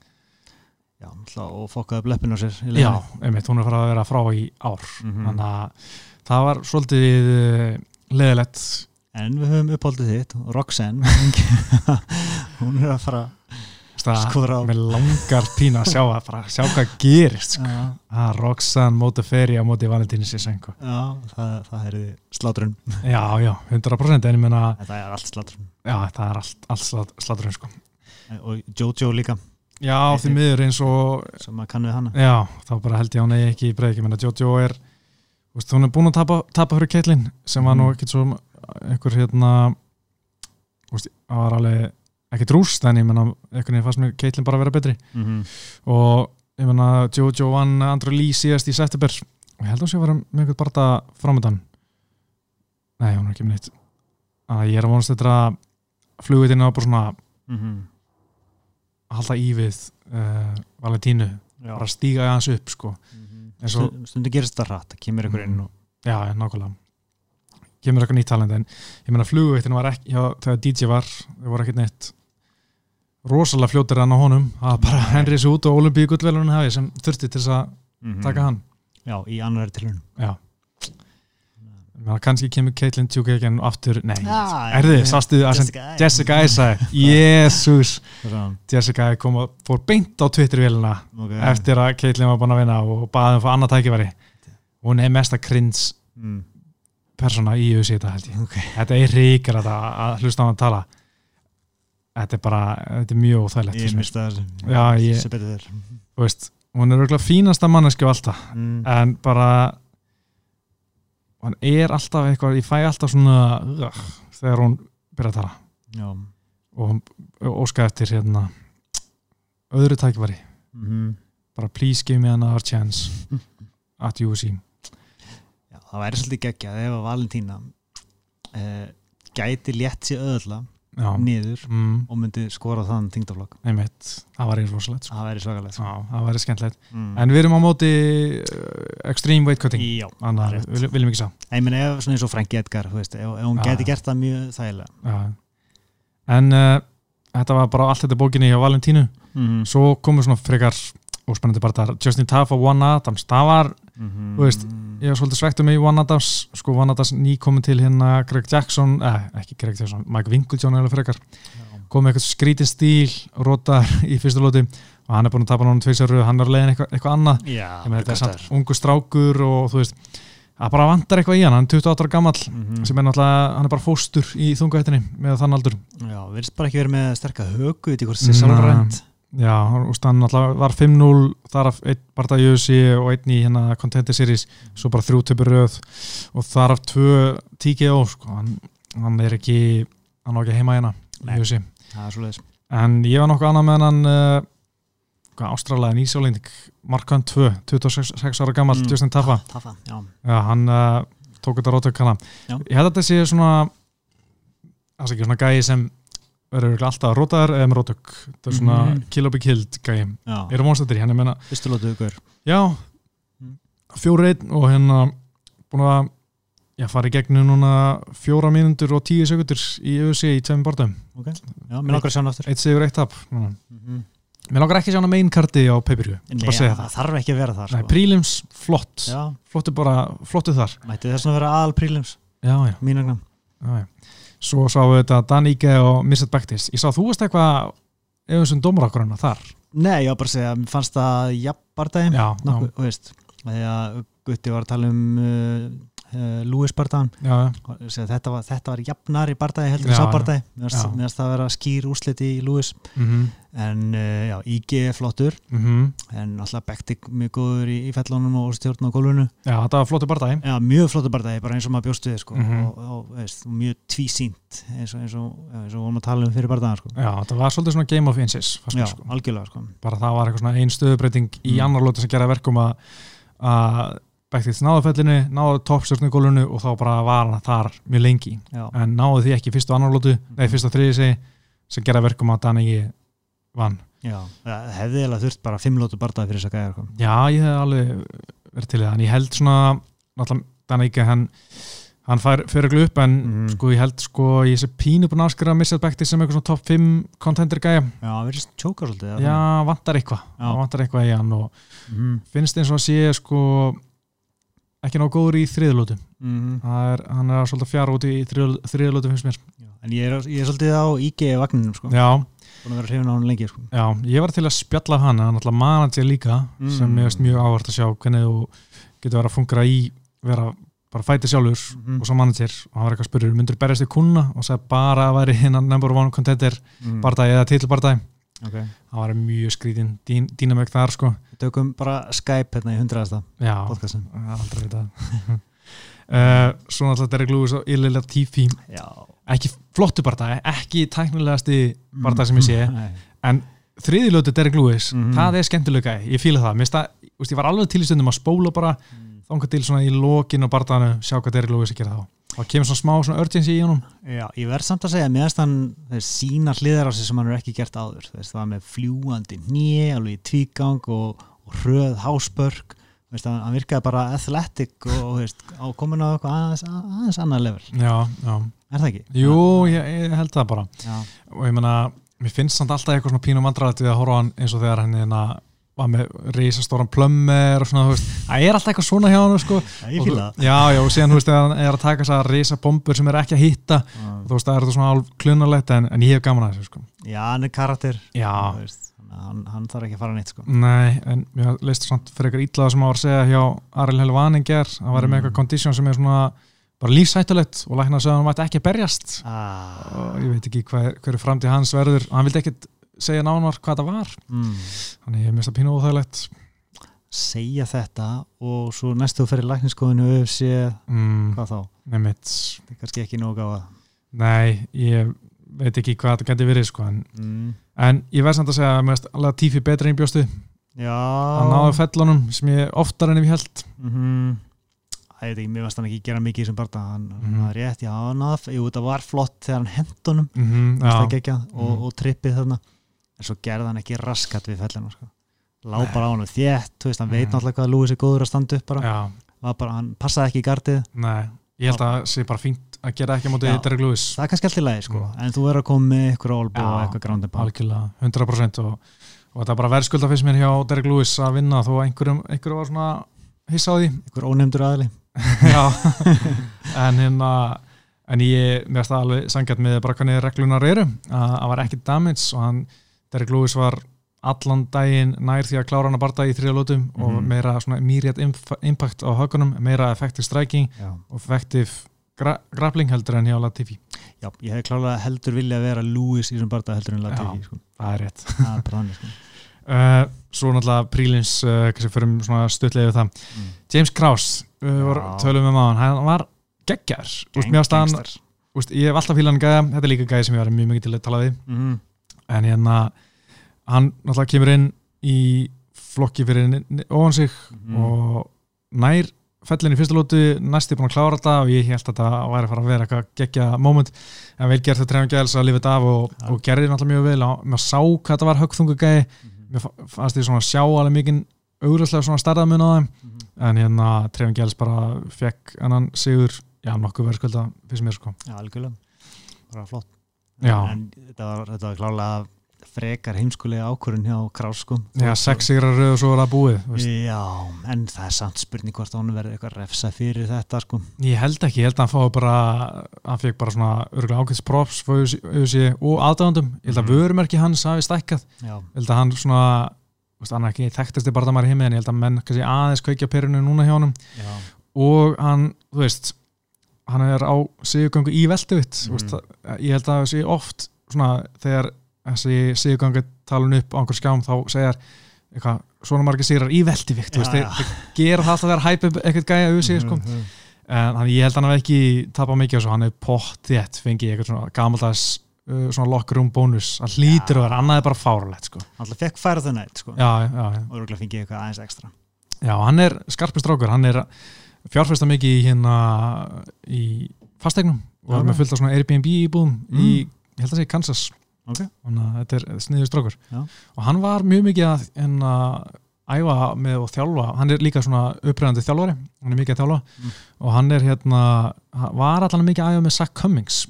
já, og fokkaði bleppin á sér já, einmitt, hún er farið að vera frá í ár. Mhm. þannig að það var svolítið leðilegt en við höfum uppáldið þitt Roxanne. Hún er að fara að skora á með langar pína að sjá, að bara, sjá hvað gerist sko. að Roxanne móti feri á móti Valentíni Sisenko já, það, það er slátrun. Já, já, 100% en ég menna, það er allt slátrun. Já, það er allt, allt sláturinn sko. og Jojo líka já, því miður eins og sem maður kann við hana. Já, þá bara held ég hún eigi ekki í breyki menn að Jojo er veist, hún er búin að tapa, tapa fyrir Keitlin sem var nú Mhm. ekkit svo einhver hérna veist, það var alveg ekkit rúst en ég menna, einhvern veginn fannst mér Keitlin bara að vera betri. Mm -hmm. og ég menna Jojo vann Andrew Lee síðast í september. Og ég held að hún sé að vera með einhvern barða framöndan nei, hún er ekki með neitt. Að ég er að vonast þetta að flugvitinu var bara svona að halda í við uh, Valentínu, bara stíga hans upp sko. Eins og- Stund, stundu gerist hratt, það kemur ykkur inn og Já, nákvæmlega. Kemur eitthvað nýtt talent en ég meina flugveitin var ekki já, þegar DJ var, þau voru ekkert neitt rosalega fljótir hann á honum. Var bara. Henry sig út og Olimpíu gullvelunum sem þurfti til þess að Mhm. taka hann. Já, í annari tilhörun já. Menna, kannski kemur Caitlin Tjúkegin aftur, nei, Ah, erðu, ja. sástu að sem Jessica, Isaac, jésús Jessica kom og fór beint á Twitter-vélina okay. eftir að Caitlin var búin að vinna og baði um að fá annað tækifæri. Hún er mesta krins mm. persóna í USA þetta held ég. Okay. þetta er ríkir að, að hlusta á hann að tala. Þetta er bara þetta er mjög óþægilegt ég mista ég- sem betur þér Þú veist, hún er örgulega fínasta manneski á alltaf mm. en bara hann er alltaf eitthvað ég fæ alltaf svona uh, þegar hún byrja að tala. Já. Og hún óska eftir hérna öðru tækifæri. Mm bara please give me another chance at UFC Já, það væri svolítið geggjað ef að Valentína uh, gæti létt sér öðla Já, niður mm, og myndi skora þann þingdaflokk einmitt, það eins rosalegt sko. það væri svakalegt sko. Það væri skemmtilegt mm. En við erum á móti uh, extreme weight cutting Já, rétt. við viljum ekki sá ég meina ef svona eins og Franki Edgar veist, ef, ef hún Já. gæti gert það mjög þægilega Já. En uh, þetta var bara allt þetta bókinni hjá Valentínu mm. Svo komu svona frekar óspennandi bara þar Justin Taff og One Adams Það var, -hmm. Þú veist, ég var svolítið svektur mig í One Adams Sko One Adams ný komin til hérna Greg Jackson, eh, ekki Greg Jackson Mike Winklejohn eða frekar komið eitthvað skrítin stíl, rótar í fyrstu lóti og hann er búin að tapa náttúrulega tveisar röð, hann er að leiðin eitthvað, eitthvað annað. Já, með þetta er samt ungu strákur og þú veist, það bara vantar eitthvað í hann hann er 28 ára gamall, mm sem er náttúrulega hann er bara fóstur í þungahættinni með þann aldur. Já, virðist bara ekki verið með sterka högu þetta er hvort Nei. sér sálrænt já, veist, hann var 5-0 þar af einn barða í UFC og einn í hérna Contender Series, svo bara þrjú töpur röð og þar af tvö TKO, sko, hann, hann er ekki hann á ekki heima hérna í svoleiðis. En ég var nokkuð annað með hann uh, hvað ástralega nýsjálending Mark Hunt 2, 26 ára gammal Mm. Justin Taffa, Tafa, já. Já, hann uh, tók þetta rótök hana. Já. ég held að þetta sé svona það sé ekki svona gæi sem verður alltaf rótaður eða með rótök þetta er svona Mhm. kill or be killed gæi Já, eru mónstættir, hann er meina fyrstu lótu hugur já, Mm. fjóri einn og hérna búin að já, fara í gegnum núna fjóra mínútur og tíu sekundur í UFC í tveim bortum Ok, já, mér langar að sjá hann aftur. Eitt sigur, eitt tap núna. Mhm. Mér langar ekki að sjá hana main karti á segja það það. þarf ekki að vera þar Nei, sko. prílims, flott. Flottu bara, flottu þar. Mætti þess að vera aðal prílims já, já, já. Svo sáum við þetta Daníke og Missat Bektis Ég sá þú varst eitthvað ef þessum dómarakkurinn þar? Nei, ég var bara að segja, mér fannst það jafnbardagi Já, nokkuð, þú veist. Því að Gutti var að tala um uh, Lewis já, já, segja, þetta, var, þetta var jafnar í bardagi heldur en sá já. bardagi mér Já. finnst það að vera skýr úsliti í Lewis mhm, en uh, já, IG er flottur mhm en alltaf Bektik mjög góður í, í fellunum og stjórn á gólfinu Já, þetta var flottu bardagi já, mjög flottur bardagi, bara eins og maður bjóst við sko, Mhm. og, og veist, mjög tvísýnt eins og, eins og, eins og vorum að tala um fyrir bardagan sko. Já, þetta var svolítið svona game of inches já, sko. algjörlega sko. bara það var eitthvað svona ein stöðubreiting í Mm. annar lóti sem gera verkum að að Bektis náðu fellinu, náðu toppstjórnu gólunu og þá bara var hann þar mjög lengi. Já, en náðu því ekki fyrstu annar lótu nei, fyrstu og þriði segi sem gera verkum að Daníki vann. Já, hefði eða þurft bara fimm lótu bardagi fyrir þess að sko. Já, ég hef alveg verið til það en ég held svona, náttúrulega Daníki hann, hann fær fyrir glu upp en Mhm. sko ég held sko ég sé pínu búin að afskrifa að missa Bektis sem eitthvað svona top 5 contender gæja. Já, það verðist tjóka svolítið Já, vantar eitthvað. Vantar eitthvað í hann og? Mhm, finnst eins og að sé sko ekki ná góður í þriðlótu mhm. hann er svolítið fjara út í þriðlótu finnst mér Já, en ég er, ég er svolítið á IG vagninum sko. Já, búin að vera hrifin á hann lengi sko. já, ég var til að spjalla hann hann er náttúrulega manager líka Mm. sem ég veist mjög áhvert að sjá hvernig þú getur verið að fungera í vera bara fæti sjálfur Mhm. og svo manager og hann var eitthvað að spyrja, myndur berjast í kuna og sagði bara að væri hinn number one contender mm. bardagi eða titlbardagi okay. það var mjög skrítin dín, dýnamögg þar sko. Tökum bara Skype hérna í hundraðasta já, podcastin aldrei veit að uh, svo náttúrulega Derek Lewis og Ililia Tifi já. ekki flottu bardagi, ekki tæknilegasti bardagi sem ég sé. Nei. en þriðilötu Derek Lewis, Mhm. það er skemmtilega ég fíla það, Mér úst, ég var alveg til í stundum að spóla bara þanga til svona í lokin og bardaganu, sjá hvað Derek Lewis er að gera þá kemur svona smá svona urgency í honum. Já, ég verð samt að segja meðan hann sína hliðar á sig sem hann er ekki gert áður. Það var með fljúandi nýi alveg í tvígang og, og hröð hásbörg hann, virkaði bara athletic og komin á eitthvað aðeins, aðeins annað level. Já, já, er það ekki? jú, ég, ég held það bara. Já, og ég meina, mér finnst samt alltaf eitthvað svona pínum vandræðat við að horfa hann eins og þegar hann hérna var með reisastóran plömmer og svona, þú veist, það er alltaf eitthvað svona hjá hann sko. ég Og fýla þú- já, já, og síðan, þú veist, hann er að taka þessar reisabombur sem er ekki að hitta það þú veist, það er þetta svona alv klunarlegt en, en ég hef gaman að þessu, sko. Já, hann er karakter. Já, Þú veist, að hann, hann þarf ekki að fara neitt sko. nei, en mér leist svona frekar illa það sem var að segja hjá Ariel Helvaninger hann var með Mm. eitthvað condition sem er svona bara lífsættulegt og lækna að að hann mætti ekki að berjast. Ah, og ég veit ekki hver, hverju framtíð hans verður. Og hann vildi ekkit segja nánar hvað það var mm. þannig ég mista pínu óþægilegt segja þetta og svo næstu þú fyrir lækniskoðinu og UFC, mm, hvað þá? nefnitt Það er kannski ekki nóg á að nei, ég veit ekki hvað þetta geti verið sko, en, mm. en ég verð samt að segja að finnst alveg tífi betri en ég bjóstu Já hann náði fellunum sem ég oftar enn ef ég held mm Það er ekki, mér varst hann ekki gera mikið í þessum barða hann mm. -hmm. rétt, já, hann náði jú, það var flott þegar hann hendunum mm -hmm, ja. já, og, Mhm. og trippið þarna en svo gerði hann ekki raskat við fellinu sko. lá Nei. bara á hann þétt, þú veist, hann veit Mhm. náttúrulega hvað Lúis er góður að standa upp bara, bara hann passaði ekki í gardið, nei ég held að það sé bara fínt að gera ekki á móti Já. Derek Lewis það er kannski allt í lagi sko. Mm. en þú er að koma með ykkur olbú Já, og eitthvað pound algjörlega, 100% og, og þetta er bara verðskulda fyrst mér hjá Derek Lewis að vinna þó einhverjum, einhverjum var svona hissa á því ykkur ónefndur aðli Já, en hérna en ég, mér með var Derek Lewis var allan daginn nær því að klára hann að barda í þriða lótum og Mhm. meira imp- impact á högunum, meira effective striking já. og effective gra grappling heldur en hjá Latifi já, ég hef klálega heldur vilja að vera Lúis í þessum barða heldur en Já. Latifi sko. það er rétt það er bara hann sko. uh, svo náttúrulega prílins, uh, fyrir svona stuttlega við það, mm. James uh, var, Já. tölum við maður, hann var geggjar, Úst, mér varst hann Gangstar. Úst, ég hef alltaf fílan gæða, þetta er líka gæði sem ég var mjög mikið til að tala við Mhm. en hérna hann náttúrulega kemur inn í flokki fyrir ofan sig Mhm. og nær fellin í fyrsta lótu, næsti búin að klára þetta og ég held að þetta væri að fara að vera eitthvað geggja moment, en vel gert trefum gæls að lifa þetta af og, Ja. og gerði náttúrulega mjög vel og maður sá hvað þetta var högþungu gæði Mhm. mér fa- fannst því svona að sjá alveg mikið augrúslega svona starðamun á þeim Mhm. en hérna trefum gæls bara fekk annan sigur, já nokkuð verðskulda fyrst mér sko Já, algjörlega bara flott Já. en þetta var, þetta var klálega frekar heimskulega ákvörun hjá Krás sko. Já, sex sigrar rauð og svo var það búið veist. Já, en það er samt spurning hvort hún verði eitthvað refsa fyrir þetta sko. Ég held ekki, ég held að hann fái bara hann fekk bara svona örgulega ákveðs props auðvitað og aðdáðandum ég held að Mhm. vörumerki hans hafi stækkað Já, ég held að hann svona hann er ekki þekktasti barðamæri heimi en ég held að menn kannski aðeins kveikja perinu núna hjá já, og hann, þú veist hann er á sigurgöngu í velduvitt mm. ég held að það sé oft svona þegar þessi sigurgöngu talun upp á einhver skjám þá segjar eitthvað, svona margir sigrar í velduvitt Já, þeir, já. þeir gera það alltaf þegar hæpa upp eitthvað gæja auðvitað sko. Mhm. en hann, ég held að hann hef ekki tapað mikið og svo hann er pott þétt fengið eitthvað svona gamaldags uh, svona locker room bónus hann að vera, annað er bara fáralegt sko. Hann alltaf fekk það nætt sko. og örgulega fengið eitthvað aðeins ekstra já, hann er skarpist strákur, hann er fjárfesta mikið í hérna í fastegnum og er með fullt af svona Airbnb íbúðum Mm. í, ég held að segja Kansas Ok. þannig að þetta er sniður strákur. Já. og hann var mjög mikið að hérna, æfa með og þjálfa. Hann er líka svona uppröðandi þjálfari. Hann er mikið að þjálfa. Mm. og hann er hérna var allan mikið að æfa með Zach Cummings.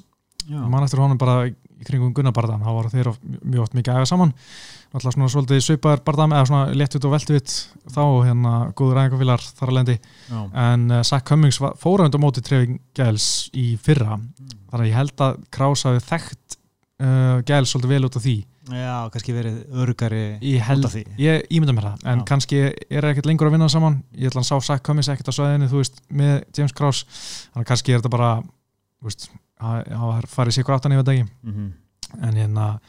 Mann eftir honum bara í kringum Gunnabardan þá voru þeir mjög oft mikið að æfa saman. Alltaf svona svolítið svipaðar barðam eða svona léttvitt og veltvitt þá hérna góður æfingafélar þar að lendi já. en uh, Zach Cummings var- fór á undan móti Treving Gæls í fyrra. Þannig að ég held að Kraus hafi þekkt uh, Gæls svolítið vel út af því. Já, kannski verið örgari út af því. ég ímynda mér það en Já. kannski er ekkert lengur að vinna saman. Ég ætla að hann sá Zach Cummings ekkert á svæðinu þú veist, með James Kraus þannig að kannski er þetta bara veist, að að farið sér áttan yfir dagi Mhm. en hérna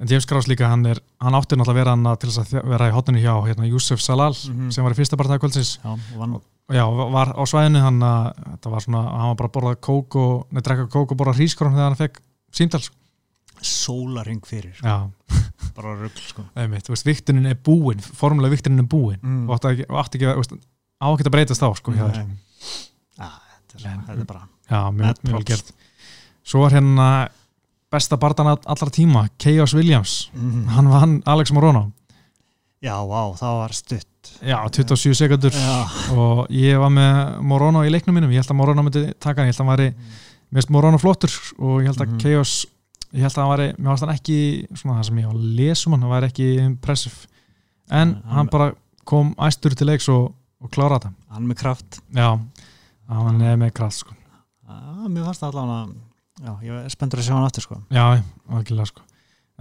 en James Kraus líka, hann, er, hann átti náttúrulega að vera til þess að vera í hotinu hjá hérna, Yusuf Salal Mhm. sem var í fyrsta barðað kvöldsins Já, og já, var á svæðinu hann að var svona, hann var bara að borða kók og neð, drekka kók og borða hrískorn þegar hann fekk símtals sólarhing fyrir já, bara rugl sko. viktunin er búin formulega viktunin er búin Mm. og átti ekki, að- á breytast þá sko. Já, þetta er, En- þetta er bara já, mjög, mjög vel gert. Svo var hérna besta barðan allra tíma, Chaos Williams. Mhm. hann vann Alex Morono Já, vá, það var stutt. Já, 27 sekundur og ég var með Morono í leiknum mínum, ég held að Morono myndi taka hann, ég held að hann væri mest Morono flottur og ég held að Mhm. Chaos ég held að hann væri, mér varst hann ekki svona það sem ég var að lesa um hann, hann væri ekki impressive. En hann- hann bara kom æstur til leiks og, og klára þetta. Hann með kraft. Já, hann er með kraft sko. Já, mér það allavega Já, ég er spenntur að sjá hann aftur sko. Já, algjörlega sko.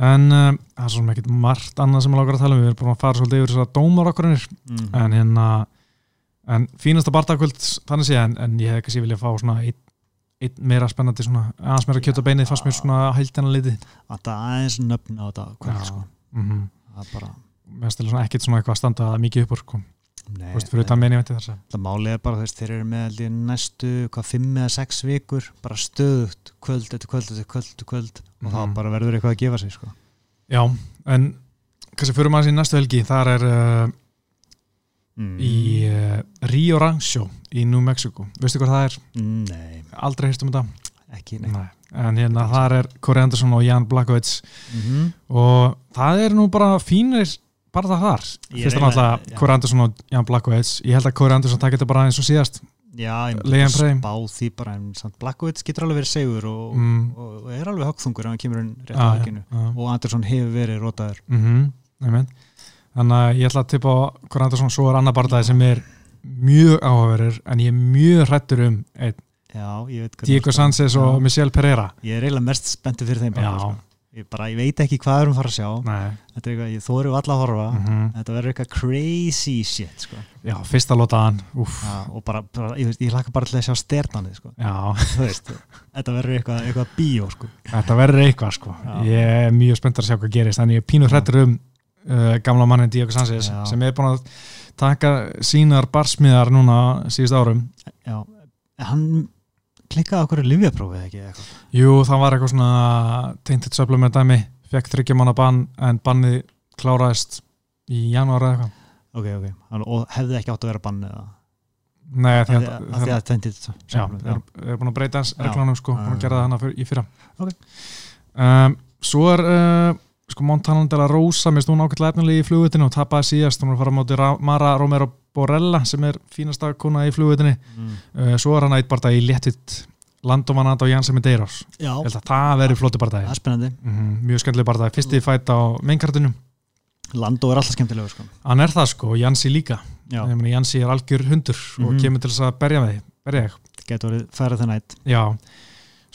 En uh, það er svona ekkert margt annað sem ég lágur að tala um, við erum búin að fara svolítið yfir þess að dómar okkur mm. en hérna en fínasta barndagkvöld þannig sé en, en ég hef kannski vilja fá svona einn ein meira spennandi svona aðeins meira kjöt og beinið fannst mér svona hældina litið Þetta aðeins nöfn á þetta kvöld sko mm -hmm. Það bara mér stilur svona ekkert svona eitthvað að standa mikið upp úr sko. Nei, þess að Það málið er bara, þeir eru með næstu, hvað, fimm eða sex vikur bara stöðugt, kvöld eftir kvöld eftir kvöld eftir kvöld og Mhm. það bara verður eitthvað að gefa sig, sko. já, en kannski fyrir maður í næstu helgi þar er uh, mm. í uh, Rio Rancho í New Mexico veistu hvað það er? Nei, Aldrei heyrst um þetta? ekki nei. Nei. en hérna þar er Corey Anderson og Jan Blackovits Mm -hmm. og það er nú bara fínir bara það þar fyrst reyna- náttúrulega já. Corey Anderson og Jan Blackovits ég held að Corey Anderson takk þetta bara eins og síðast Já, ég myndi pray. spá því bara en Blackwood getur alveg verið segur og, Mm. og, og er alveg högþungur ef hann kemur inn rétt á Já, já, högginu já. og Andersson hefur verið rótaður Mhm, einmitt. Þannig að ég ætla að tippa á Corey Anderson svo er annar barndagi sem er mjög áhugaverður en ég er mjög hrættur um Diego Sanchez og. Michel Pereira Ég er eiginlega mest spenntur fyrir þeim bara, Já. sko. ég, bara, ég veit ekki hvað erum fara að sjá er eitthvað, ég þóru alla að horfa mhm. Þetta verður eitthvað crazy shit sko. já, fyrsta Já, og bara, bara ég, ég hlakka bara til að sjá sternanið sko. Þetta verður eitthvað, eitthvað bíó sko. þetta verður eitthvað sko ég er mjög spenntur að sjá hvað gerist en ég er pínu hrættur um uh, gamla mannin Sanchez Já. sem er búin að taka sínar barsmiðar núna síðust árum. Já, hann klikkaði okkur í livjaprófið ekki eitthvað. Jú, það var eitthvað svona tainted supplement dæmi, fekk þryggja manna bann en bannið kláraðist í janúar eða eitthvað. Ok, ok, og hefði ekki átt að vera bann eða? Nei, því að, að af því að tendið já, þeir eru búin að breyta reglunum sko, búin að gera það hana í fyrra. Ok. um, Svo er uh, sko Montanan de la Rosa mér stún ákveðlega efnilega í flugvitinu og tapaði síðast. Hún er að fara á móti Ra- Mara Romero Borella sem er fínasta kona í flugvitinu mm. uh, svo er hann eitt barða í léttitt Já, ég held að það veri flóti spennandi. Mm mjög skemmtileg barðaði, fyrsti fætt á meinkartinu. Landó er alltaf skemmtilegur sko. hann er það sko, og Jansi líka. Já, ég meni Jansi er algjör hundur og Mhm. kemur til þess að berja með því berja þig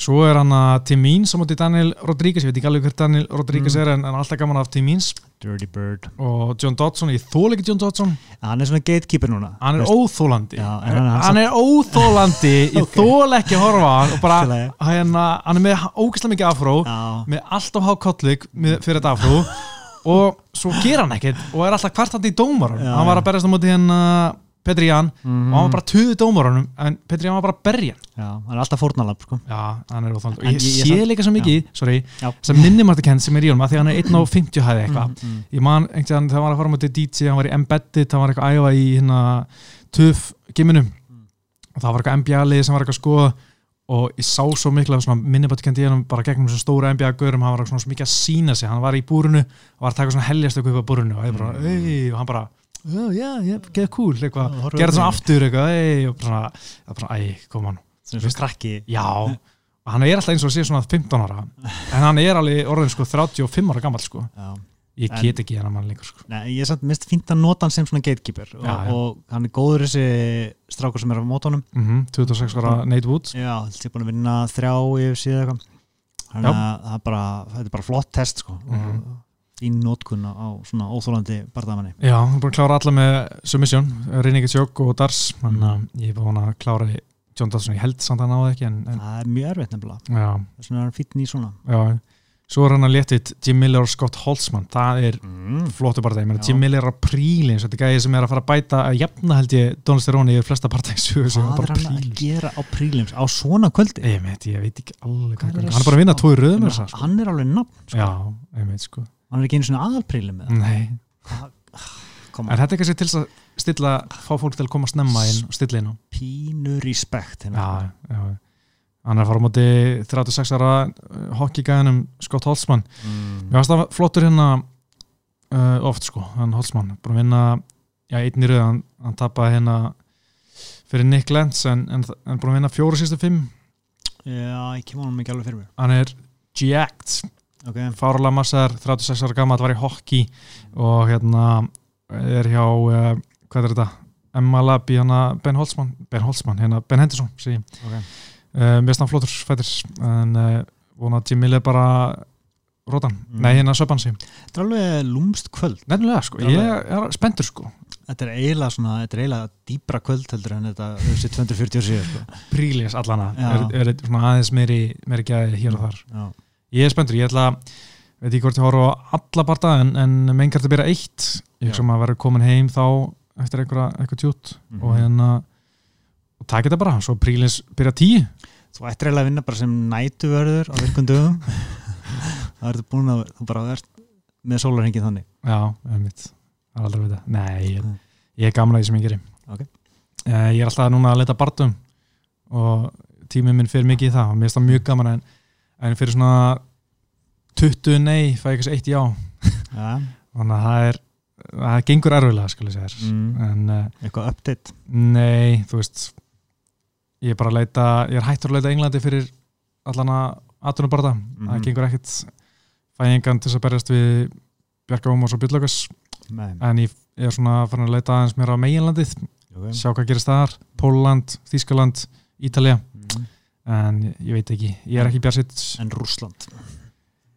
svo er hann að Tim Means á móti Daniel Rodríguez, ég veit ekki alveg hvert Daniel Rodríguez Mm. er en, en alltaf gaman af Tim Means. Dirty Bird. Og John Dodson, ég þól ekki John Dodson. Hann er svona gatekeeper núna hann er óþólandi Já, en hann- hann hann er óþólandi ég þól ekki að horfa á hann. Og bara, að- hérna, hann er með ógæslega mikið afró Já, með alltaf há kollvík fyrir þetta afró. Og svo gera hann ekkert og er alltaf kvartandi í dómarum Já, hann var að berjast á móti hérna Petri Jan mm, og hann var bara tuðu dómarunum en Petri Jan var bara að berja. Hann. Já, hann er alltaf fórnalamp sko. Já, hann er óþáld og ég, ég- sé líka svo mikið, sorry sem minnimartakend sem er í honum að því hann er 1.50 hæði eitthvað. Mm, mm. ég man einhvern veginn þegar hann var að fara móti DJ hann var í Embedded, hann var eitthvað að æfa í hérna töf gimminum Mm. og það var eitthvað NBA-lið sem var eitthvað að skoða. Og ég sá svo mikla minnimartakend í hann bara gegnum svo stóra NBA-görum hann var svona svo mikið að sína sig, hann var í búrunu og að svona og Mm. og hann já, já, já, geða cool, eitthvað svona mig. aftur eitthvað, ei, og bara, það er bara, æ, koma hann Svona svo krakki Já, og hann er alltaf eins og sé svona 15 ára en hann er alveg orðin sko 35 ára gammal sko Já. ég get ekki hennar mann lengur sko Nei, ég er samt mist fínt að nota hann sem svona gatekeeper og, Já, já. og hann er góður þessi strákur sem er á mótónum mm 26 ára Nate Woods Já, þetta er búin að vinna þrjá yfir síðan Þannig að það er bara, þetta er bara flott test sko. Mhm. og fín nótkun á svona óþólandi barðamanni Já, hann er búin að klára alla með submission Reyningi Sjók og Dars þannig að ég er búin að klára John Dodson, ég held samt að það ekki en, en Það er mjög erfitt nefnilega. Þess vegna er hann fítn í svona. Já Svo er hann að léttið Jim Miller og Scott Holtzman það er mm. flottu bara það Já. Jim Miller er á príli eins og þetta er gæði sem er að fara að bæta að jafna held ég Donald Steroni yfir flesta partæksu Hvað er hann að gera á prílims á svona kvöldi? Ég veit, ég ekki er hann er er það, er. Já, er ekki einu svona aðalprílim með Nei, það en þetta er kannski til að stilla fá fólk til að koma snemma inn og stilla inn á. Pínu respekt hérna. Já, já Hann er að fara á móti 36 ára uh, hockeygæðinum Scott Holtzman. Mm. Mér varst það flottur hérna uh, oft sko, hann Holtzman. Búin að vinna, já, einn í röð hann, hann tapaði hérna fyrir Nick Lentz en, en, en búin að vinna fjóru sístu fimm. Já, ég kemur hann ekki alveg fyrir mér hann er jacked okay. fárlega massar, 36 ára gammal var í hockey og hérna er hjá, uh, hvað er þetta Emma Lab í hana Ben Holtzman Ben Holtzman, hérna Ben Henderson sí. Okay. uh, mér stann flottur fættir en uh, vona að Jim Miller bara rótan, Mm. nei hérna söpan sí Þetta er alveg lúmst kvöld nefnilega sko, Já, ég er spenntur sko Þetta er eiginlega svona, þetta er eiginlega dýbra kvöld heldur en þetta þessi 247 sko. prílis allana, Já. er, er svona aðeins meiri, meiri gæði hér og þar Já. Ég er spenntur, ég ætla veit ekki hvort ég horfa á alla parta en, en mengar þetta byrja eitt. Ég Já. hugsa maður að vera komin heim þá eftir eitthvað tjút Mhm. og hérna og taka þetta bara, svo prílis byrja tíu. Þú ættir eiginlega að vinna bara sem nætuvörður á virkum dögum. Það ertu búin að þú bara ert með sólarhengið þannig. Já, einmitt, það er aldrei að vita. Nei, ég, Nei. ég er gamla því sem ég gerir Ok. Eh, Ég er alltaf núna að leita barndum. Og tíminn minn fyrir mikið í það og mér finnst það mjög gaman en, en fyrir svona 20 nei fæ ég kannski eitt já ja. þannig að það er það gengur erfilega skal ég segja mm. en uh, eitthvað update nei, þú veist ég er bara að leita, ég er hættur að leita Englandi fyrir allan að atvinnubarða, Mhm. það gengur ekkit fæ ég engan til að berjast við Bjarka Ómars og Björnlökas Nei. en ég er svona farin að leita aðeins mér á meginlandið, Okay. sjá hvað gerist þar Póland, Þískaland, Ítalja Mm. En ég veit ekki, ég er ekki björnsitt en Rússland.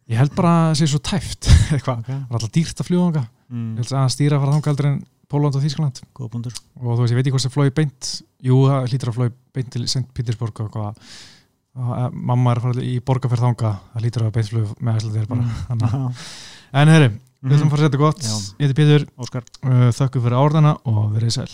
Ég held bara að það sé svo tæft. Eitthvað, okay. það er alltaf dýrt að fljúa þanga ég mm. held að stýra að fara þanga aldrei en Póland og búndur og þú veist, ég veit ekki hvort það flói beint. Jú, það hlýtur að flói beint til St. Petersburg og hvað eh, mamma er fara í borgarferð þanga það hlýtur að beint flug með æslandir bara. Mm. en herri, við ætlum að fara að setja gott. Ég heiti Óskar. Uh, þakku fyrir árdana og verið sæl